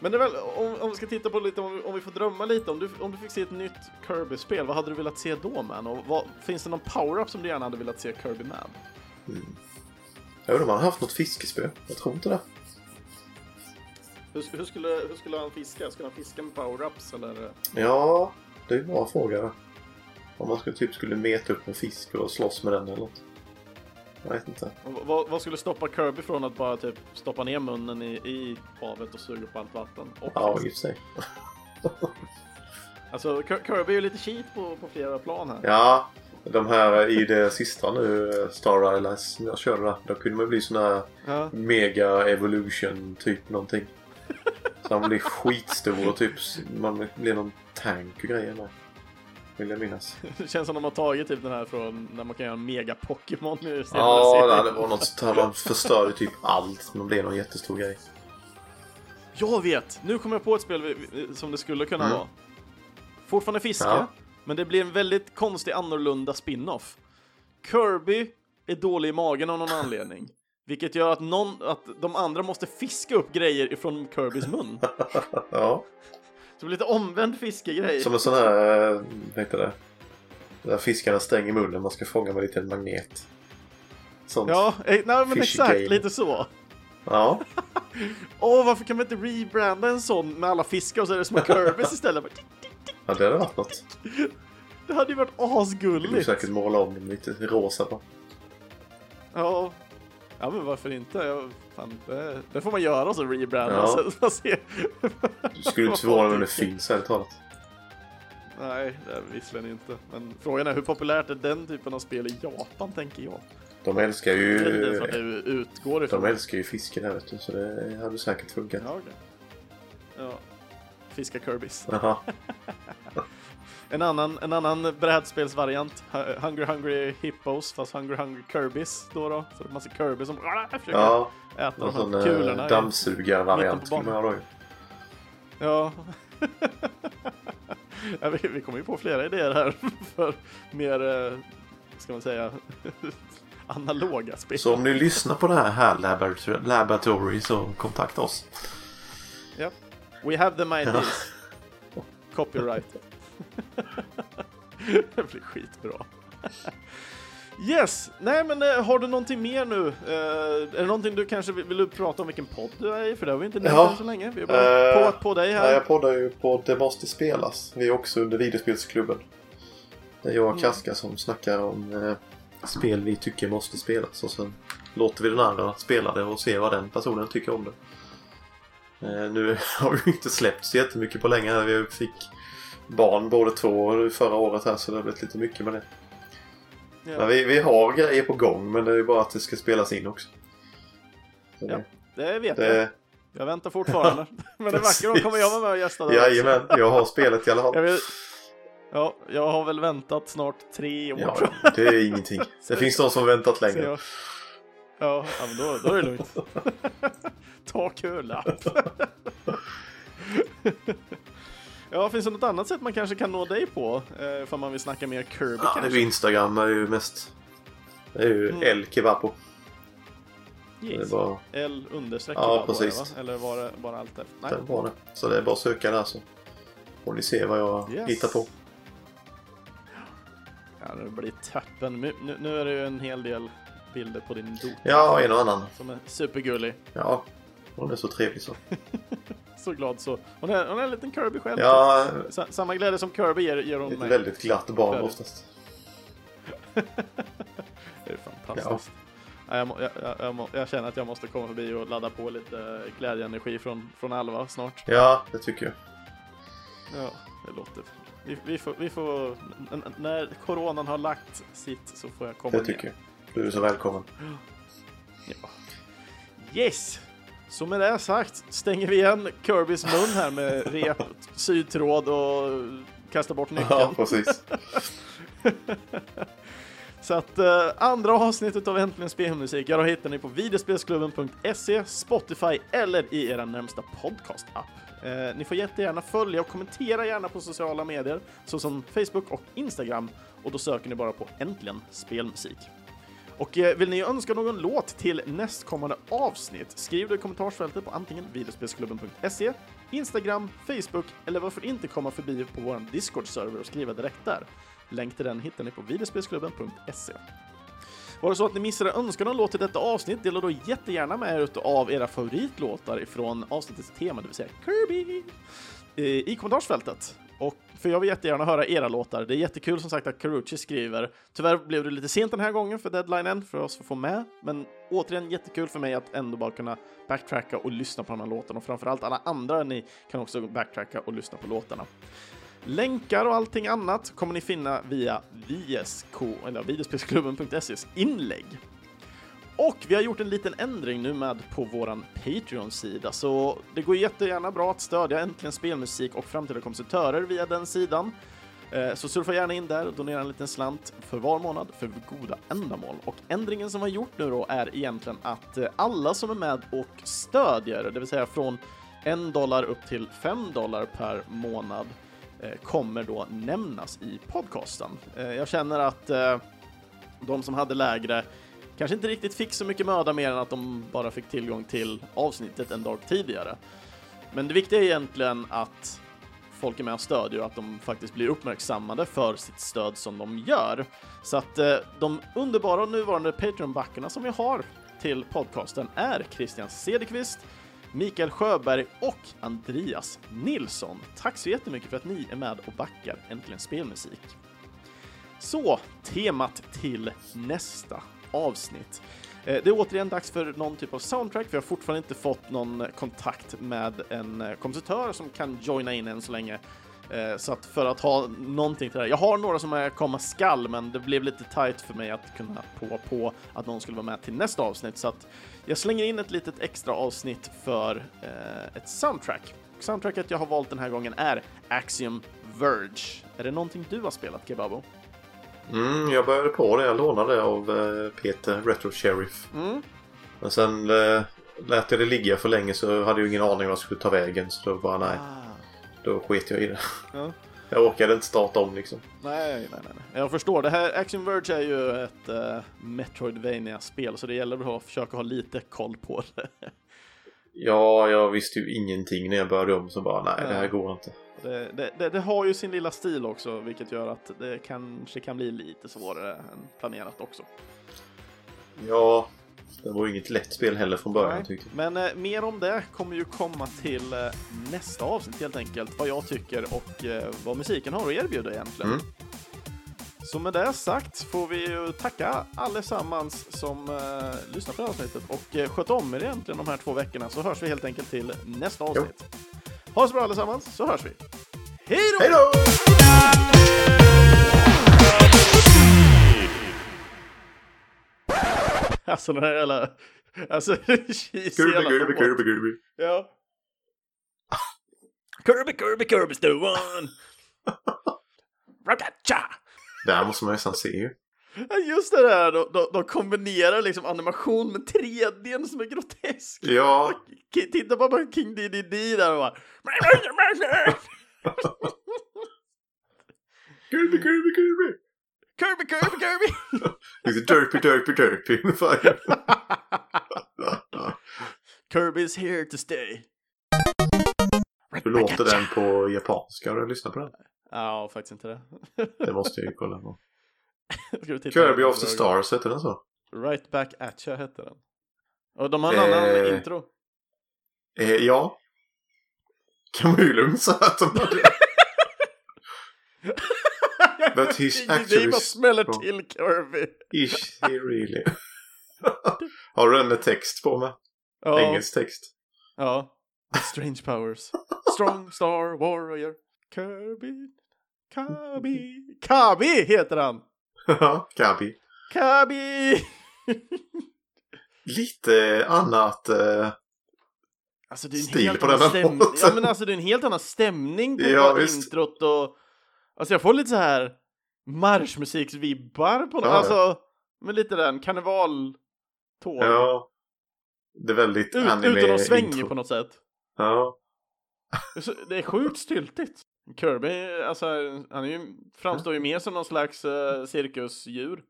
Men det är väl, om, om vi ska titta på lite, om vi, om vi får drömma lite, om du, om du fick se ett nytt Kirby-spel, vad hade du velat se då man? Och vad, finns det någon power-up som du gärna hade velat se Kirby med? Jag undrar om han har haft något fiskespö. Jag tror inte det. Hur, hur, skulle, hur skulle han fiska? Skulle han fiska med power-ups eller? Ja, det är en bra fråga. Om man skulle, typ skulle meta upp en fisk och slåss med den eller något. Jag vet inte. Vad, vad skulle stoppa Kirby från att bara typ stoppa ner munnen i, i havet och suga upp allt vatten? Och Ja, i och för sig. Alltså Kir- Kirby är ju lite cheat på, på flera plan här. Ja, de här i det sista nu, Star Allies, som jag körde där. Då kunde man bli sån här Ja. mega evolution typ någonting. Så han blir skitstor och typ man blir någon tank och grejer med. Vill jag minnas. Det känns som de har tagit typ den här från när man kan göra mega Pokémon nu. Ja, det var något sånt här. Man förstörde typ allt. Man blev någon jättestor grej. Jag vet! Nu kommer jag på ett spel som det skulle kunna Mm. vara. Fortfarande fiske, Ja. men det blir en väldigt konstig annorlunda spin-off. Kirby är dålig i magen av någon anledning. Vilket gör att, någon, att de andra måste fiska upp grejer ifrån Kirbys mun. Ja, det blir lite omvänd fiskegrej. som en sån här, eh, vad heter det? Där fiskarna stänger munnen. Man ska fånga med en liten magnet. Sånt. Ja, eh, nej, men exakt, game. lite så. Ja. Åh, varför kan man inte rebranda en sån med alla fiskar och så är det små Kirbys istället? Ja, det hade varit något. Det hade ju varit Du asgulligt. säkert måla om dem lite rosa på. Ja. Ja, men varför inte? Jag, fan, det, det får man göra så rebranda. Ja. Man ser. Du skulle inte förvåna mig om det finns ärligt talat. Nej, det är det visserligen inte. Men frågan är hur populärt är den typen av spel i Japan, tänker jag. De älskar Det ju... vad det utgår ifrån. De älskar ju fiske där vet du. Så det hade säkert funkat. Ja, okej. Ja. Fiska Kirbys. Jaha. En annan, en annan brädspelsvariant. Hu- Hungry Hungry Hippos, fast Hungry Hungry Kirbys då då. Så det är massa Kirby som försöker Ja, äta de här eh, kulorna. dammsugarvariant. Ja. ja vi, vi kommer ju på flera idéer här för mer, eh, ska man säga, analoga spel. Så om ni lyssnar på det här, här laborator- Laboratory så kontakta oss. Ja. We have the ideas. Copyright. det blir skitbra. Yes! Nej men eh, har du någonting mer nu? Eh, är det någonting du kanske vill, vill du prata om vilken podd du är i? För det har vi inte nämnt Ja. så länge. Vi har bara Eh, påat på dig här. jag poddar ju på Det måste spelas. Vi är också under videospelsklubben. Det är jag Mm. och Kaska som snackar om eh, spel vi tycker måste spelas. Och sen låter vi den andra spela det och se vad den personen tycker om det. Eh, nu har vi inte släppt så jättemycket på länge. Vi fick barn båda två förra året här så det har blivit lite mycket med det. Ja. Men vi, vi har grejer på gång men det är bara att det ska spelas in också. Så Ja, det, vet jag. det, Jag väntar fortfarande. Men det vackra då kommer jag vara med och gästa där jajamän, jag har spelet i alla fall. Jag vill... Ja, jag har väl väntat snart tre år Ja, jag. det är ingenting. Det finns de som väntat längre. jag. Ja, ja men då, då är det lugnt. Ta curlapp. Ja, finns det något annat sätt man kanske kan nå dig på? Eh, för man vill snacka mer Kirby Ja, det kanske? Instagram är ju mest... Det är ju Mm. El. Det är Yes. bara, L understreck Ja, precis. va? Eller var det bara allt där? Nej. det var det. Så det är bara att söka där så får ni se vad jag Yes. hittar på. Ja, det blir tappen. Nu, nu- är det ju en hel del bilder på din Dota. Ja, en och annan. Som är supergullig. Ja, hon är så trevlig så. Så glad så. Hon är, hon är en liten Kirby själv. Ja, Sa- Samma glädje som Kirby ger, ger hon ett mig. väldigt glatt barn Väldigt. oftast. Det är fantastiskt. Ja. jag, jag, jag, jag, känner att jag måste komma förbi och ladda på lite glädjeenergi från, från Alva snart. Ja, det tycker jag. Ja, det låter... Vi, vi, får, vi får... När coronan har lagt sitt så får jag komma Det ner. tycker jag. Du är så välkommen. Ja. Yes! Så med det sagt stänger vi igen Kirbys mun här med rep, sytråd och kastar bort Ja, nyckeln. precis. Så att eh, andra avsnittet av Äntligen Spelmusik, ja då hittar ni på videospelsklubben.se, Spotify eller i er närmsta podcast-app. Eh, ni får jättegärna följa och kommentera gärna på sociala medier såsom Facebook och Instagram och då söker ni bara på Äntligen Spelmusik. Och eh, vill ni önska någon låt till nästkommande avsnitt, skriv det i kommentarsfältet på antingen videospelsklubben.se, Instagram, Facebook eller varför inte komma förbi på vår Discord-server och skriva direkt där. Länk till den hittar ni på videospelsklubben.se. Var det så att ni missade önskan om låt till detta avsnitt, dela då jättegärna med er av era favoritlåtar ifrån avsnittets tema, det vill säga Kirby, eh, i kommentarsfältet. Och för jag vill jättegärna höra era låtar. Det är jättekul som sagt att Karuchi skriver. Tyvärr blev det lite sent den här gången för deadlinen för oss att få med, men återigen jättekul för mig att ändå bara kunna backtracka och lyssna på de här låtarna och framförallt alla andra ni kan också backtracka och lyssna på låtarna. Länkar och allting annat kommer ni finna via VSK, eller videospelsklubben.ses inlägg. Och vi har gjort en liten ändring nu med på våran Patreon-sida, så det går jättegärna bra att stödja Äntligen Spelmusik och framtida kompositörer via den sidan. Eh, så surfa gärna in där och donera en liten slant för var månad för goda ändamål. Och ändringen som vi har gjort nu då är egentligen att eh, alla som är med och stödjer, det vill säga från en dollar upp till fem dollar per månad, eh, kommer då nämnas i podcasten. Jag känner att de som hade lägre kanske inte riktigt fick så mycket möda mer än att de bara fick tillgång till avsnittet en dag tidigare. Men det viktiga är egentligen att folk är med och stödjer och att de faktiskt blir uppmärksammade för sitt stöd som de gör. Så att eh, de underbara och nuvarande Patreon-backarna som vi har till podcasten är Christian Cederqvist, Mikael Sjöberg och Andreas Nilsson. Tack så jättemycket för att ni är med och backar Äntligen Spelmusik. Så, temat till nästa avsnitt. Eh, det är återigen dags för någon typ av soundtrack. Vi har fortfarande inte fått någon kontakt med en eh, kompositör som kan joina in än så länge. Eh, så att för att ha någonting till det här. Jag har några som är komma skall, men det blev lite tight för mig att kunna på på att någon skulle vara med till nästa avsnitt. Så att jag slänger in ett litet extra avsnitt för ett soundtrack. Soundtracket jag har valt den här gången är Axiom Verge. Är det någonting du har spelat, Kebabo? Mm, jag började på det. Jag lånade det av eh, Peter, Retro Sheriff. Mm. Men sen eh, lät jag det ligga för länge så hade jag ingen aning om jag skulle ta vägen. Så då bara nej, Ah. då sket jag i det. Ja. Jag orkade inte starta om liksom. Nej, nej, nej, nej. Jag förstår. Det här Action Verge är ju ett uh, Metroidvania-spel, så det gäller att försöka ha lite koll på det. Ja, jag visste ju ingenting när jag började om så bara nej, det här går inte. Det, det, det, det har ju sin lilla stil också, vilket gör att det kanske kan bli lite svårare än planerat också. Ja, det var inget lätt spel heller från början Nej. tyckte jag. Men eh, mer om det kommer ju komma till eh, nästa avsnitt helt enkelt, vad jag tycker och eh, vad musiken har att erbjuda egentligen. Mm. Så med det sagt får vi ju tacka allesammans som eh, lyssnar på det här avsnittet och eh, sköt om er egentligen de här två veckorna så hörs vi helt enkelt till nästa avsnitt. Ha det så bra allesammans så hörs vi. Hej då! Hej då! Alltså den här jävla... Alltså, Kirby, Kirby. Kirby, Kirby. Ja. Kirby, Kirby, Kirby's the one! Rakacha! Det här måste man nästan se ju. Just det där, de, de, de kombinerar liksom animation med 3D som är grotesk. Ja, K- Titta bara på King DDD där och bara... Kirby, Kirby, Kirby. Kirby, Kirby, Kirby! Lite derpy, derpy, derpy ungefär. Kirby's here to stay. Hur låter den på japanska? Har du lyssnat på den? Ja, faktiskt inte det. Det måste jag ju kolla på. Kirby of the Stars, heter den så? Right back at you hette den. Och de har en annan Eh. intro. Eh, ja. Kan man ju lugnt säga att de hade... But he's Det- Det actually bara smäller till Kirby. Is he really? Har du den med text på med? Ja. Engelsk text? Ja. Strange powers. Strong star warrior. Kirby. Kabi. Kabi heter han! Ja, Gabi. Kabi! Lite annat... Eh, Alltså det är en Stil helt på den här. Ja men alltså det är en helt annan stämning på Ja, visst. introt och... Alltså jag får lite så här marschmusiksvibbar på något. Ja, ja. Alltså med lite den karnevaltåg. ja. Det är väldigt Ut, anime utan att svänga på något sätt. Ja. Det är sjukt styltigt. Kirby, alltså han är ju, framstår ju mer som någon slags uh, cirkusdjur.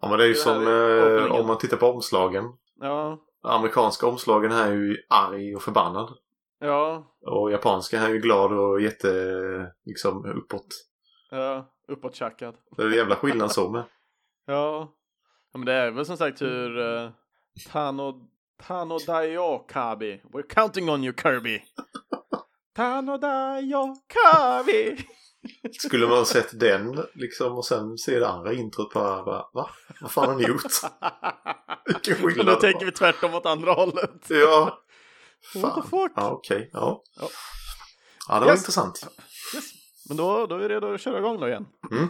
ja, men det är ju Det som är eh, om man tittar på omslagen. Ja, Amerikanska omslagen här är ju arg och förbannad. ja, Och japanska här är ju glad och jätte... liksom uppåt. ja, uppåttjackad. Det är en jävla skillnad så med. Ja. ja, men det är väl som sagt hur uh, Tano, Tano Daio Kabi. We're counting on you Kirby. Tano Daio Kabi. Skulle man ha sett den liksom och sen se det andra introt bara, bara va? Vad fan har ni gjort? Vilken Men skillnad. då det tänker vi tvärtom åt andra hållet. Ja. What the Fan. fuck? Ja, okej. Ja. Ja. Ja, det var Yes. intressant. Yes. Men då, då är vi redo att köra igång då igen. Mm.